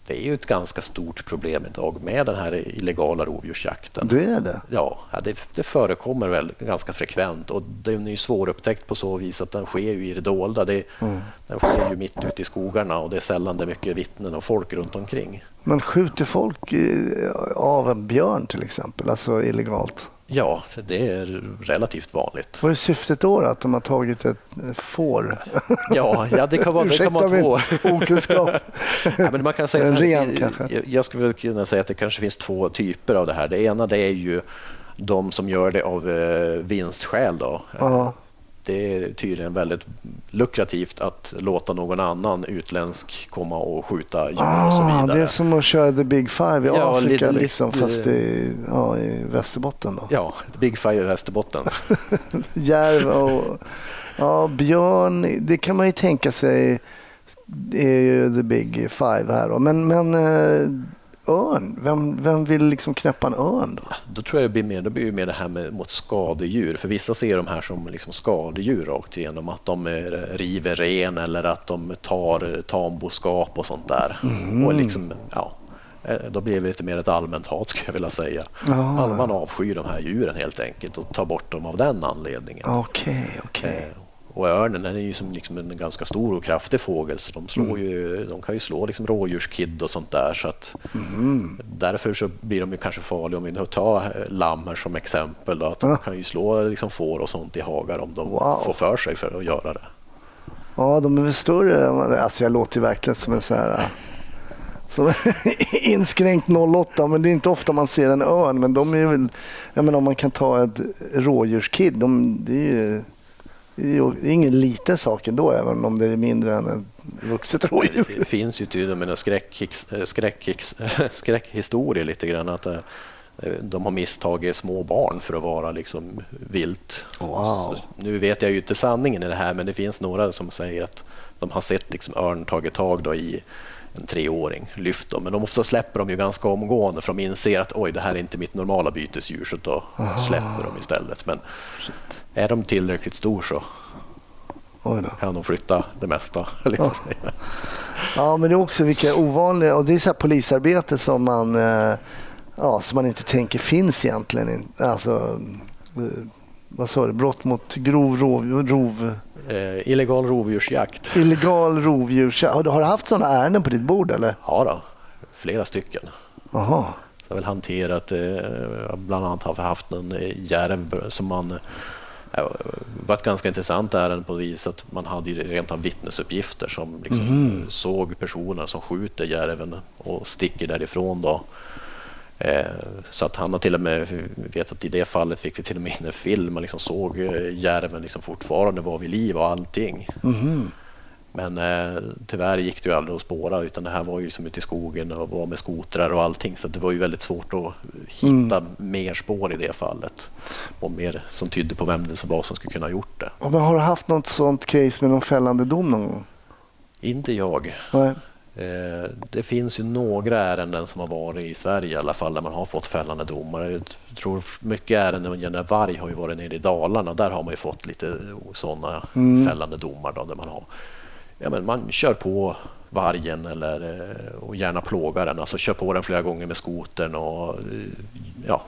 det är ju ett ganska stort problem idag med den här illegala rovdjursjakten. Det är det? Ja, det, det förekommer väl ganska frekvent och den är ju svårupptäckt på så vis att den sker ju i det dolda. Det, mm. Den sker ju mitt ute i skogarna och det är sällan det är mycket vittnen och folk runt omkring. Men skjuter folk av en björn till exempel, alltså illegalt? Ja, det är relativt vanligt. Vad är syftet då? Att de har tagit ett får? Ja, ja det kan vara, det kan vara två. okunskap. ja, men man kan säga en ren kanske? Jag, skulle kunna säga att det kanske finns två typer av det här. Det ena det är ju de som gör det av eh, vinstskäl. Då. Det är tydligen väldigt lukrativt att låta någon annan utländsk komma och skjuta djur ah, och så ah, vidare. Det är som att köra the big five i ja, Afrika, lite, liksom, fast i, ja, i Västerbotten. Då. Ja, big five i Västerbotten. Järv och ja, björn, det kan man ju tänka sig är ju the big five här. Då. Men, men eh, örn? Vem, vem vill liksom knäppa en örn då? Då tror jag det blir mer, då blir det mer det här med, mot skadedjur. För vissa ser de här som liksom skadedjur rakt igenom. Att de river ren eller att de tar tamboskap och sånt där. Mm. Och liksom, ja, eh, då blir det lite mer ett allmänt hat skulle jag vilja säga. Ah. Man avskyr de här djuren helt enkelt och tar bort dem av den anledningen. Okej, okay, okej. Okay. Eh, och örnen är ju som liksom en ganska stor och kraftig fågel så de, slår mm. ju, de kan ju slå liksom rådjurskid och sånt där. Så att mm. Därför så blir de ju kanske farliga om vi nu tar lamm här som exempel. Då, att de kan ju slå liksom får och sånt i hagar om de wow. får för sig för att göra det. Ja, de är väl större. Alltså jag låter ju verkligen som en sån här som inskränkt 08, men det är inte ofta man ser en örn. Men de är väl, jag menar om man kan ta ett rådjurskid, de, det är ju det är ingen liten sak ändå, även om det är mindre än ett vuxet rådjur. Det finns ju och med skräck, skräck, skräckhistorier lite grann. Att eh, de har misstagit små barn för att vara liksom vilt. Wow. nu vet jag ju inte sanningen i det här, men det finns några som säger att de har sett liksom örn tagit tag i en treåring, lyft dem. Men de ofta släpper de ju ganska omgående för de inser att oj, det här är inte mitt normala bytesdjur, så då Aha. släpper de istället. Men Shit. är de tillräckligt stor så kan de flytta det mesta. Ja. ja, men det är också vilka ovanliga, och det är så här polisarbete som man, eh, ja, som man inte tänker finns egentligen. Alltså, eh, vad sa du, brott mot grov rov, rov Eh, illegal rovdjursjakt. Illegal rovdjursjakt. Har du, har du haft sådana ärenden på ditt bord? Eller? Ja, då, flera stycken. Aha. Jag har väl hanterat, eh, bland annat har vi haft en eh, järv som man det var ett ganska intressant ärende på vis att man hade rent av vittnesuppgifter som liksom mm. såg personer som skjuter järven och sticker därifrån. Då. Eh, så att han har till och med, vet att i det fallet fick vi till och med in en film, man liksom såg eh, järven liksom fortfarande var vid liv och allting. Mm. Men eh, tyvärr gick det ju aldrig att spåra utan det här var ju liksom ute i skogen och var med skotrar och allting så det var ju väldigt svårt att hitta mm. mer spår i det fallet och mer som tydde på vem det var som skulle kunna ha gjort det. Och har du haft något sånt case med någon fällande dom någon gång? Inte jag. Nej. Eh, det finns ju några ärenden som har varit i Sverige i alla fall där man har fått fällande domar. Jag tror mycket ärenden gällande varg har ju varit nere i Dalarna. Där har man ju fått lite sådana mm. fällande domar då, där man har ja, men man kör på vargen eller, eh, och gärna plågar den. Alltså kör på den flera gånger med skotern och ja,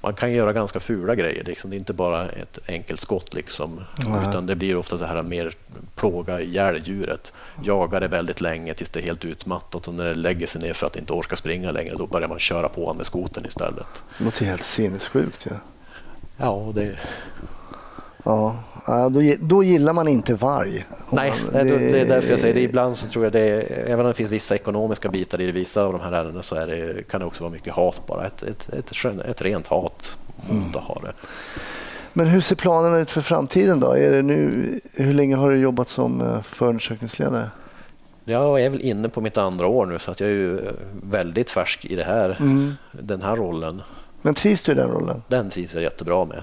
man kan göra ganska fula grejer. Liksom. Det är inte bara ett enkelt skott, liksom, utan det blir ofta så här mer plåga ihjäl djuret. Jagar det väldigt länge tills det är helt utmattat och när det lägger sig ner för att det inte orkar springa längre, då börjar man köra på med skoten istället. Det låter helt sinnessjukt. Ja. Ja, det, Ja, då gillar man inte varg. Nej, det, det är därför jag säger det. Ibland så tror jag det är, även om det finns vissa ekonomiska bitar i vissa av de här ärendena så är det, kan det också vara mycket hat bara. Ett, ett, ett, ett, rent hat mot att ha det. Men hur ser planerna ut för framtiden då? Är det nu, hur länge har du jobbat som eh, förundersökningsledare? Jag är väl inne på mitt andra år nu så att jag är ju eh, väldigt färsk i det här, den här rollen. Men trivs du i den rollen? Den trivs jag jättebra med.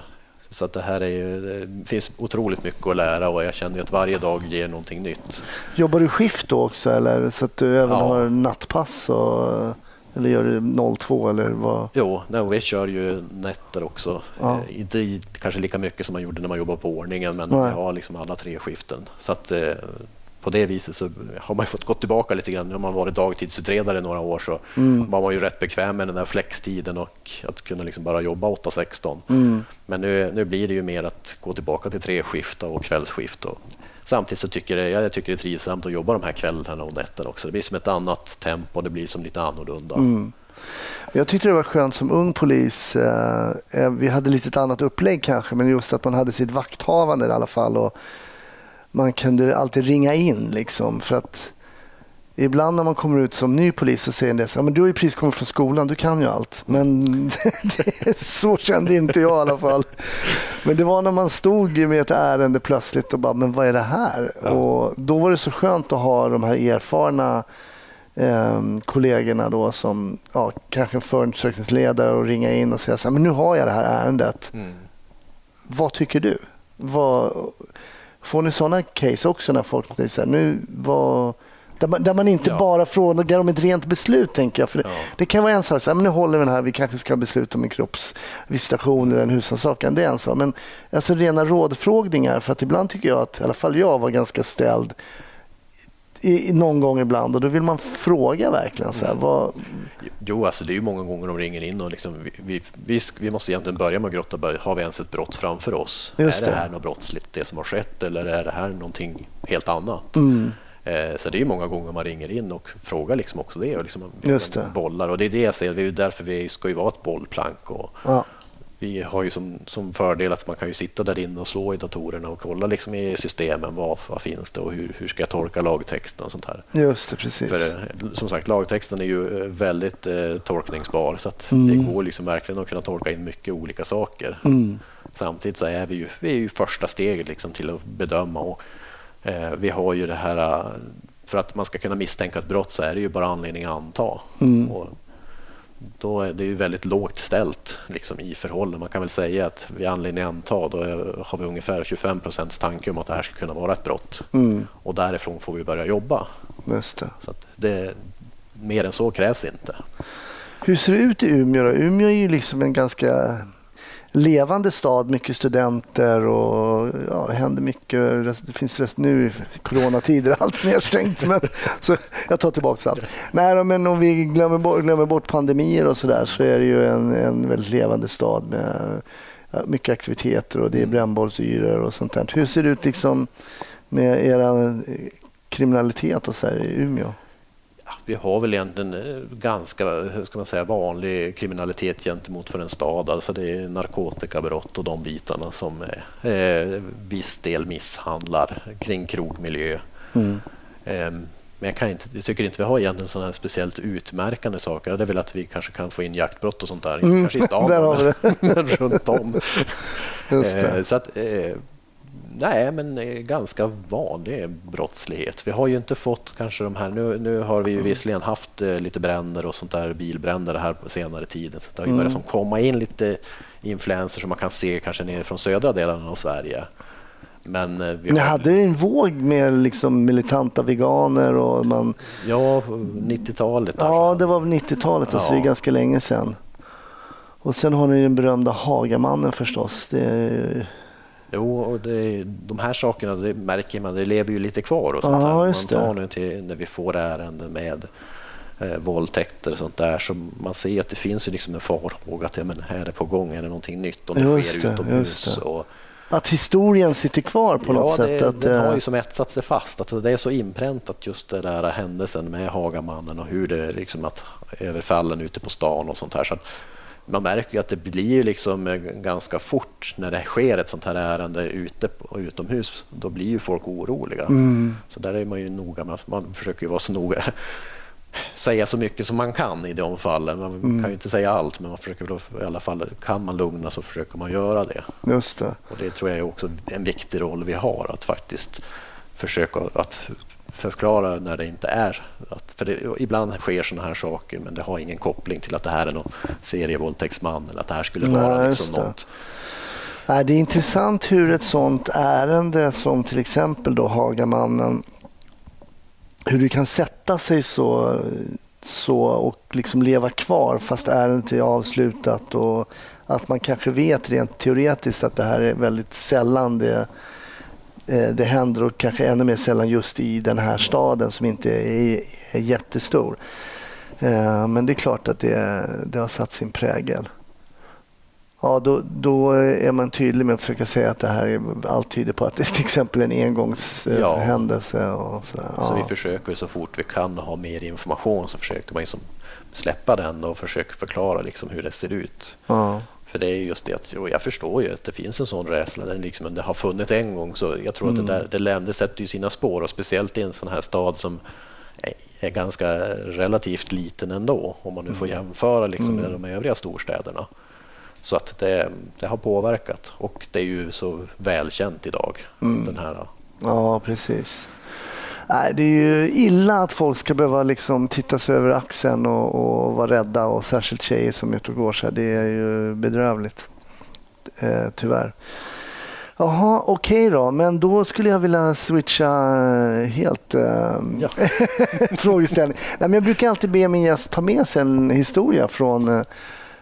Så att det här är ju, det finns otroligt mycket att lära och jag känner att varje dag ger någonting nytt. Jobbar du skift då också eller så att du även Ja. har nattpass? Och, eller gör du 02 eller vad? Jo, nej, vi kör ju nätter också. Ja. Eh, inte kanske lika mycket som man gjorde när man jobbade på ordningen, men Nej. vi har liksom alla tre skiften. Så att, eh, på det viset så har man fått gå tillbaka lite grann. Nu har man varit dagtidsutredare i några år så Mm. var man ju rätt bekväm med den där flextiden och att kunna liksom bara jobba 8-16. Mm. Men nu, nu blir det ju mer att gå tillbaka till tre skift och kvällsskift. Och samtidigt så tycker jag, jag tycker det är trivsamt att jobba de här kvällarna och nätterna också. Det blir som ett annat tempo, det blir som lite annorlunda. Mm. Jag tyckte det var skönt som ung polis. Eh, eh, vi hade lite ett annat upplägg kanske, men just att man hade sitt vakthavande i alla fall. Och man kunde alltid ringa in liksom för att Ibland när man kommer ut som ny polis så säger det så men du har ju precis kommit från skolan, du kan ju allt. Men så kände inte jag i alla fall. Men det var när man stod med ett ärende plötsligt och bara, men vad är det här? Och då var det så skönt att ha de här erfarna eh, kollegorna då som ja, kanske en förundersökningsledare och ringa in och säga så här, men nu har jag det här ärendet. Mm. Vad tycker du? Vad, får ni sådana case också när folk så här, nu vad där man, där man inte Ja. bara frågar om ett rent beslut, tänker jag. För det, Ja. det kan vara en sak, så här, men nu håller vi den här, vi kanske ska besluta om en kroppsvisitation eller en husrannsakan. Det är en sak. Men alltså rena rådfrågningar, för att ibland tycker jag att, i alla fall jag var ganska ställd i, någon gång ibland och då vill man fråga verkligen så här, vad, Jo, alltså det är ju många gånger de ringer in och liksom, vi, vi, vi, vi måste egentligen börja med att grotta. Har vi ens ett brott framför oss? Just är det det. här något brottsligt, det som har skett, eller är det här någonting helt annat? Mm. Eh, så det är ju många gånger man ringer in och frågar liksom också det och liksom Just det. bollar. Och det är det jag säger, det är därför vi ska ju vara ett bollplank. Och ja, vi har ju som, som fördel att man kan ju sitta där inne och slå i datorerna och kolla liksom i systemen vad, vad finns det och hur, hur ska jag tolka lagtexten och sånt här. just det, precis. För eh, som sagt, lagtexten är ju eh, väldigt eh, tolkningsbar så att Mm. det går liksom verkligen att kunna tolka in mycket olika saker. Mm. Samtidigt så är vi ju, vi är ju första steget liksom till att bedöma och eh, vi har ju det här eh, för att man ska kunna misstänka ett brott så är det ju bara anledning att anta. Mm. Och då är det ju väldigt lågt ställt liksom, i förhållande. Man kan väl säga att vid anledning att anta då har vi ungefär 25 procents tanke om att det här ska kunna vara ett brott. Mm. Och därifrån får vi börja jobba. Just det. Så det, mer än så krävs inte. Hur ser det ut i Umeå? Då? Umeå är ju liksom en ganska levande stad, mycket studenter och ja, det händer mycket. Det finns rest nu i coronatider allt nedstängt. Men, så jag tar tillbaka allt. Nej, men om vi glömmer bort, glömmer bort pandemier och sådär så är det ju en, en väldigt levande stad med mycket aktiviteter och det är brännbollsyrer och sånt där. Hur ser det ut liksom med era kriminalitet och så här i Umeå? Vi har väl egentligen eh, ganska hur ska man säga, vanlig kriminalitet gentemot för en stad. Alltså det är narkotikabrott och de bitarna som eh, eh, viss del misshandlar kring krogmiljö. Mm. Ehm, men jag, kan inte, jag tycker inte vi har egentligen sådana här speciellt utmärkande saker. Det är väl att vi kanske kan få in jaktbrott och sånt där. Mm, kanske i stan, men runt om. Eh, Så att, eh, nej, men ganska vanlig brottslighet. Vi har ju inte fått kanske de här, nu, nu har vi ju visserligen haft eh, lite bränder och sånt där, bilbränder här på senare tiden. Så det har ju börjat som komma in lite influenser som man kan se kanske nere från södra delen av Sverige. Men eh, vi Ni har, hade en våg med liksom militanta veganer och man... ja, 90-talet. Ja, det var 90-talet, alltså det är Ja. ganska länge sedan. Och sen har ni den berömda Hagamannen förstås. Det är... Jo, och det, de här sakerna det märker man, det lever ju lite kvar. Och sånt Ja, man tar nu till när vi får ärenden med eh, våldtäkter och sånt där. Så man ser att det finns ju liksom en farhåga att ja, men här är det på gång, är det någonting nytt om det Just sker det, utomhus. Och, Att historien sitter kvar på något ja, sätt. det, Att, den har eh, ju som etsat sig fast. Att det är så inpräntat just den där händelsen med Hagamannen och hur det är liksom att överfallen ute på stan och sånt här. Så man märker ju att det blir liksom eh, ganska fort när det sker ett sånt här ärende ute och utomhus. Då blir ju folk oroliga. Mm. Så där är man ju noga med. Man försöker vara så noga säga så mycket som man kan i de fallen. Man Mm. kan ju inte säga allt, men man försöker väl i alla fall, kan man lugna så försöker man göra det. Just det. Och det tror jag är också en viktig roll vi har, att faktiskt försöka att förklara när det inte är. Att, för det, ibland sker sådana här saker, men det har ingen koppling till att det här är någon serievåldtäktsman eller att det här skulle vara just liksom det. något. Det är intressant hur ett sånt ärende som till exempel då Hagamannen, hur det kan sätta sig så, så och liksom leva kvar fast ärendet är avslutat och att man kanske vet rent teoretiskt att det här är väldigt sällan det, det händer och kanske ännu mer sällan just i den här staden som inte är, är jättestor. Eh, Men det är klart att det, det har satt sin prägel. Ja, då, då är man tydlig med att försöka säga att det här är, allt tyder på att det är till exempel en Ja. engångshändelse. Och sådär. Så vi Ja. försöker så fort vi kan ha mer information så försöker man liksom släppa den och försöka förklara liksom hur det ser ut. Ja. För det är just det att och jag förstår ju att det finns en sån rädsla. Den liksom, det har funnits en gång så jag tror att det, där, det, lämnar, det sätter ju sina spår och speciellt i en sån här stad som är, ganska relativt liten ändå om man nu får jämföra liksom med de övriga storstäderna. Så att det, det har påverkat och det är ju så välkänt idag. Den här, ja, precis. Nej, det är ju illa att folk ska behöva liksom titta sig över axeln och, och vara rädda och särskilt tjejer som är ute och går så här. Det är ju bedrövligt. Eh, tyvärr. Jaha, okej då. Men då skulle jag vilja switcha eh, helt eh, Ja. frågeställning. Nej, men jag brukar alltid be min gäst ta med sig en historia från, eh,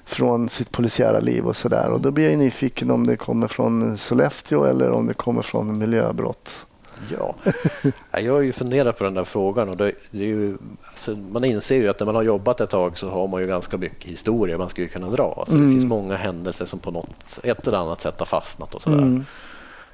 från sitt polisiära liv och sådär. Och då blir jag nyfiken om det kommer från Sollefteå eller om det kommer från miljöbrott. Ja, Ja, jag har ju funderat på den där frågan och det, det är ju, alltså, man inser ju att när man har jobbat ett tag så har man ju ganska mycket historia man skulle kunna dra. Alltså, Det finns många händelser som på något ett eller annat sätt har fastnat och sådär.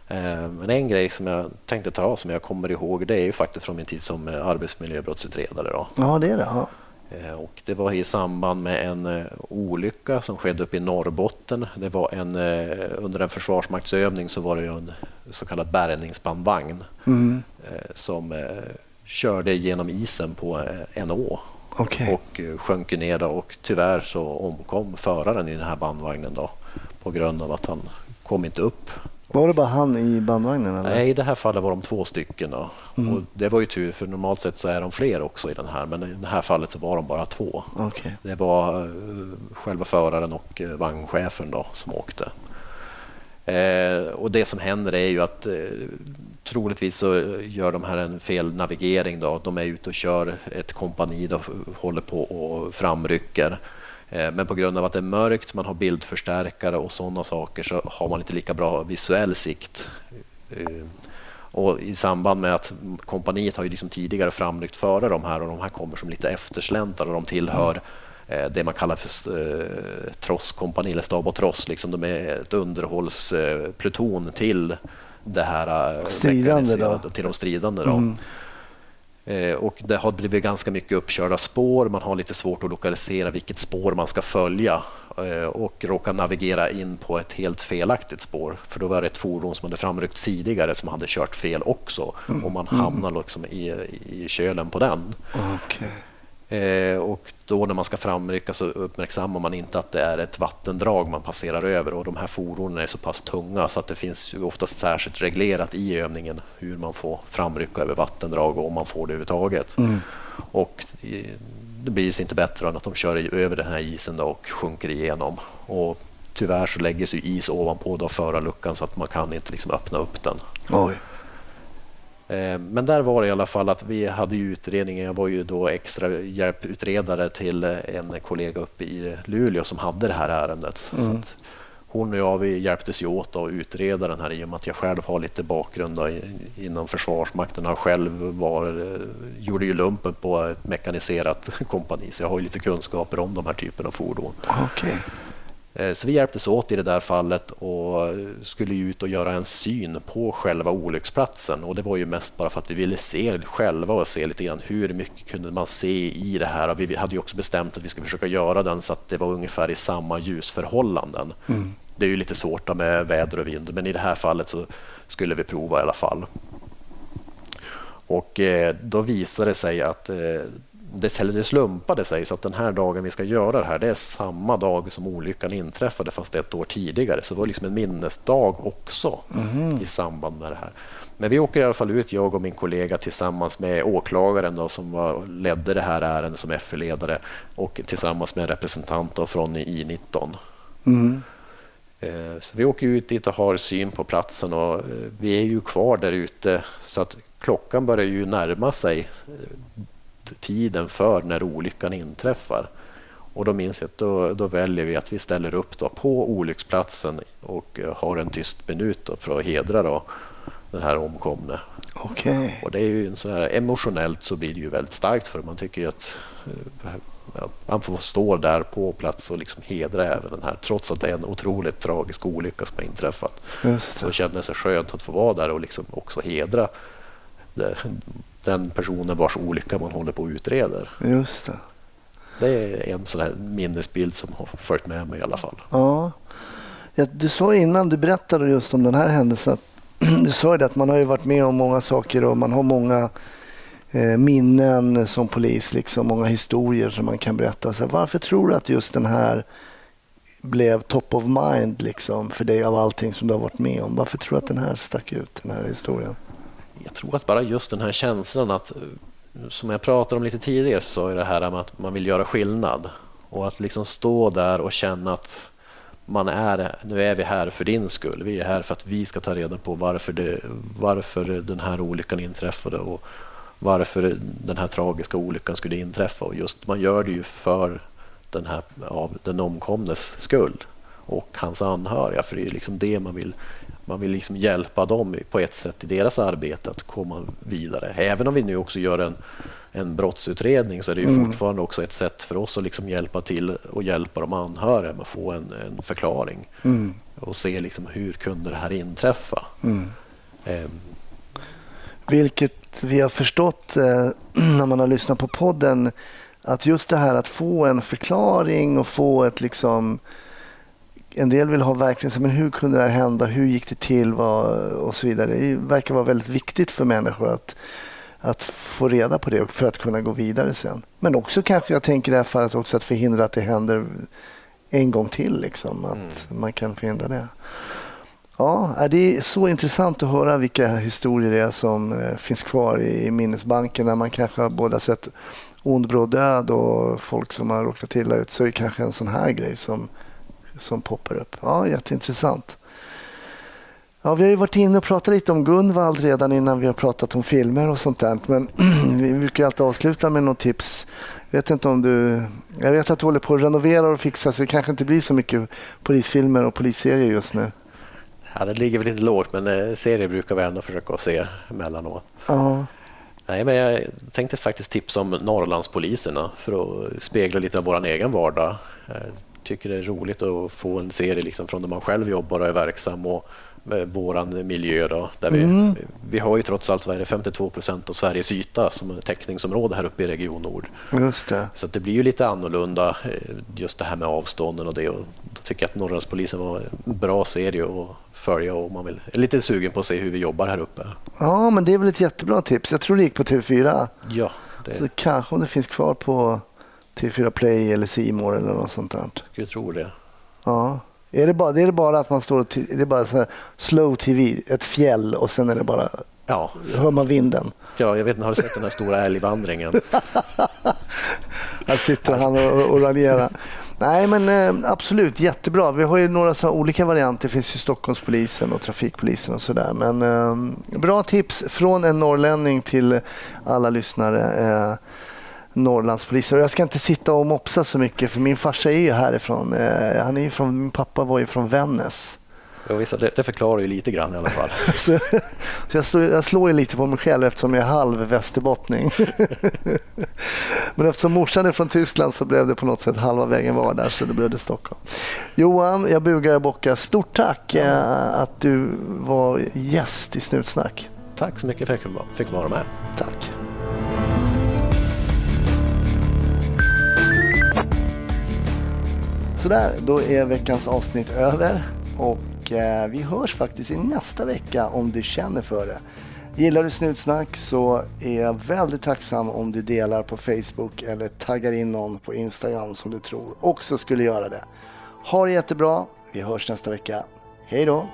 Eh, Men en grej som jag tänkte ta som jag kommer ihåg det är ju faktiskt från min tid som eh, arbetsmiljöbrottsutredare. Då. Ja, det är det. Ja. Eh, Och det var i samband med en eh, olycka som skedde uppe i Norrbotten. Det var en, eh, under en försvarsmaktsövning så var det en så kallad bärgningsbandvagn Mm. som körde genom isen på en å Okej. och sjönk ner då, och tyvärr så omkom föraren i den här bandvagnen då, på grund av att han kom inte upp. Var det bara han i bandvagnen? Eller? Nej, i det här fallet var de två stycken. Då. Mm. Och det var ju tur, för normalt sett så är de fler också i den här, men i det här fallet så var de bara två. Okej. Det var eh, själva föraren och eh, vagnchefen då, som åkte. Eh, och Det som händer är ju att eh, troligtvis så gör de här en fel navigering. Då. De är ute och kör ett kompani och håller på och framrycker. Eh, men på grund av att det är mörkt, man har bildförstärkare och sådana saker så har man inte lika bra visuell sikt. Eh, och I samband med att kompaniet har ju liksom tidigare framryckt före de här och de här kommer som lite eftersläntrare och de tillhör eh, det man kallar för eh, trosskompani eller stab och tross. Liksom de är ett underhållspluton till det här Stridande till de stridande. Då. Eh, Och det har blivit ganska mycket uppkörda spår. Man har lite svårt att lokalisera vilket spår man ska följa eh, och råkar navigera in på ett helt felaktigt spår. För då var det ett fordon som hade framryckt tidigare som hade kört fel också och man hamnar liksom i, i kölen på den. Okej. Eh, och då när man ska framrycka så uppmärksammar man inte att det är ett vattendrag man passerar över och de här fordonen är så pass tunga så att det finns ju oftast särskilt reglerat i övningen hur man får framrycka över vattendrag och om man får det överhuvudtaget. Och eh, det blir inte bättre än att de kör över den här isen då och sjunker igenom. Och tyvärr så lägger sig is ovanpå då förarluckan så att man kan inte liksom öppna upp den. Oj. Eh, Men där var det i alla fall att vi hade ju utredningen. Jag var ju då extra hjälputredare till eh, en kollega uppe i Luleå som hade det här ärendet. Så att, hon och jag vi hjälptes ju åt att utreda den här i och med att jag själv har lite bakgrund då, inom Försvarsmakten. Jag själv var, gjorde ju lumpen på ett mekaniserat kompani så jag har ju lite kunskaper om de här typen av fordon. Okay. Eh, så vi hjälptes åt i det där fallet och skulle ut och göra en syn på själva olycksplatsen. Och det var ju mest bara för att vi ville se själva och se lite grann hur mycket kunde man se i det här. Och vi hade ju också bestämt att vi skulle försöka göra den så att det var ungefär i samma ljusförhållanden. Mm. Det är ju lite svårt med väder och vind, men i det här fallet så skulle vi prova i alla fall. Och eh, då visade det sig att det, det slumpade sig så att den här dagen vi ska göra det här, det är samma dag som olyckan inträffade fast ett år tidigare. Så det var liksom en minnesdag också mm. i samband med det här. Men vi åker i alla fall ut, jag och min kollega tillsammans med åklagaren då, som var, ledde det här ärendet som FE-ledare och tillsammans med en representant från I19. Mm. Eh, så vi åker ut dit och har syn på platsen och eh, vi är ju kvar där ute så att klockan börjar ju närma sig eh, tiden för när olyckan inträffar. Och då minns jag att då, då väljer vi att vi ställer upp då på olycksplatsen och har en tyst minut för att hedra då den här omkomne. Okay. Och det är ju en så här, emotionellt så blir det ju väldigt starkt för man tycker ju att ja, man får stå där på plats och liksom hedra även den här trots att det är en otroligt tragisk olycka som har inträffat. Så känner det skönt att få vara där och liksom också hedra det, den personen vars olycka man håller på att utreda. Just det. Det är en sån här minnesbild som har följt med mig i alla fall. Ja. du sa innan du berättade just om den här händelsen att du sa ju det att man har ju varit med om många saker och man har många eh, minnen som polis, liksom, många historier som man kan berätta. Så varför tror du att just den här blev top of mind liksom, för dig av allting som du har varit med om? Varför tror du att den här stack ut, den här historien? Jag tror att bara just den här känslan att, eh, som jag pratade om lite tidigare, så är det här med att man vill göra skillnad och att liksom stå där och känna att man är, nu är vi här för din skull. Vi är här för att vi ska ta reda på varför, det, varför den här olyckan inträffade och varför den här tragiska olyckan skulle inträffa. Och just Man gör det ju för den, här, av den omkomnes skull och hans anhöriga, för det är liksom det man vill man vill liksom hjälpa dem på ett sätt i deras arbete att komma vidare. Även om vi nu också gör en, en brottsutredning så är det ju mm. fortfarande också ett sätt för oss att liksom hjälpa till och hjälpa de anhöriga med att få en, en förklaring mm. och se liksom hur kunde det här inträffa. Mm. Um. Vilket vi har förstått eh, när man har lyssnat på podden att just det här att få en förklaring och få ett liksom en del vill ha verkligen men hur kunde det här hända, hur gick det till och så vidare. Det verkar vara väldigt viktigt för människor att, att få reda på det för att kunna gå vidare sen. Men också kanske, jag tänker i det här fallet också att förhindra att det händer en gång till. Liksom, att mm. man kan förhindra det. Ja, det är så intressant att höra vilka historier det är som eh, finns kvar i minnesbanken när man kanske har båda sett ond bråd död och folk som har råkat illa ut så är det kanske en sån här grej som som poppar upp. Ja, jätteintressant. Ja, vi har ju varit inne och pratat lite om Gunvald redan innan vi har pratat om filmer och sånt där. Men vi brukar alltid avsluta med något tips. Jag vet inte om du... Jag vet att du håller på att renovera och fixa så det kanske inte blir så mycket polisfilmer och polisserier just nu. Ja, det ligger väl lite lågt men eh, serier brukar vi ändå försöka se emellanåt. Ja. Nej, men jag tänkte faktiskt tipsa om Norrlandspoliserna för att spegla lite av vår egen vardag. Eh, tycker det är roligt att få en serie liksom från där man själv jobbar och är verksam och med våran miljö. Då, där mm. vi, vi har ju trots allt vad är det, 52 procent av Sveriges yta som täckningsområde här uppe i Region Nord. Just det. Så det blir ju lite annorlunda eh, just det här med avstånden och det. Och då tycker jag att Norrlandspolisen var en bra serie att följa om man vill, är lite sugen på att se hur vi jobbar här uppe. Ja, men det är väl ett jättebra tips. Jag tror det gick på TV4. Ja. Det... Så kanske om det finns kvar på TV4 Play eller Simor eller något sånt där. Jag tror det. Ja. Är det, bara, det är bara att man står och det är bara så slow TV, ett fjäll och sen är det bara Ja. Hör man vinden? Ja, jag vet inte, har du sett den här stora älgvandringen? här sitter han och oranerar. Nej, men eh, absolut jättebra. Vi har ju några så olika varianter. Det finns ju Stockholmspolisen och trafikpolisen och sådär. Men eh, bra tips från en norrlänning till alla lyssnare. Eh, Norrlandspoliser. Och jag ska inte sitta och mopsa så mycket för min farsa är ju härifrån. Eh, han är ju från, min pappa var ju från Vännäs. Ja, visst, det, det förklarar ju lite grann i alla fall. så, så jag, slår, jag slår ju lite på mig själv eftersom jag är halv västerbottning. Men eftersom morsan är från Tyskland så blev det på något sätt halva vägen var där så det blev det Stockholm. Johan, jag bugar och bockar. Stort tack ja. eh, att du var gäst i Snutsnack. Tack så mycket för att jag fick vara med. Tack. Sådär, då är veckans avsnitt över och eh, vi hörs faktiskt i nästa vecka om du känner för det. Gillar du Snutsnack så är jag väldigt tacksam om du delar på Facebook eller taggar in någon på Instagram som du tror också skulle göra det. Ha det jättebra. Vi hörs nästa vecka. Hej då!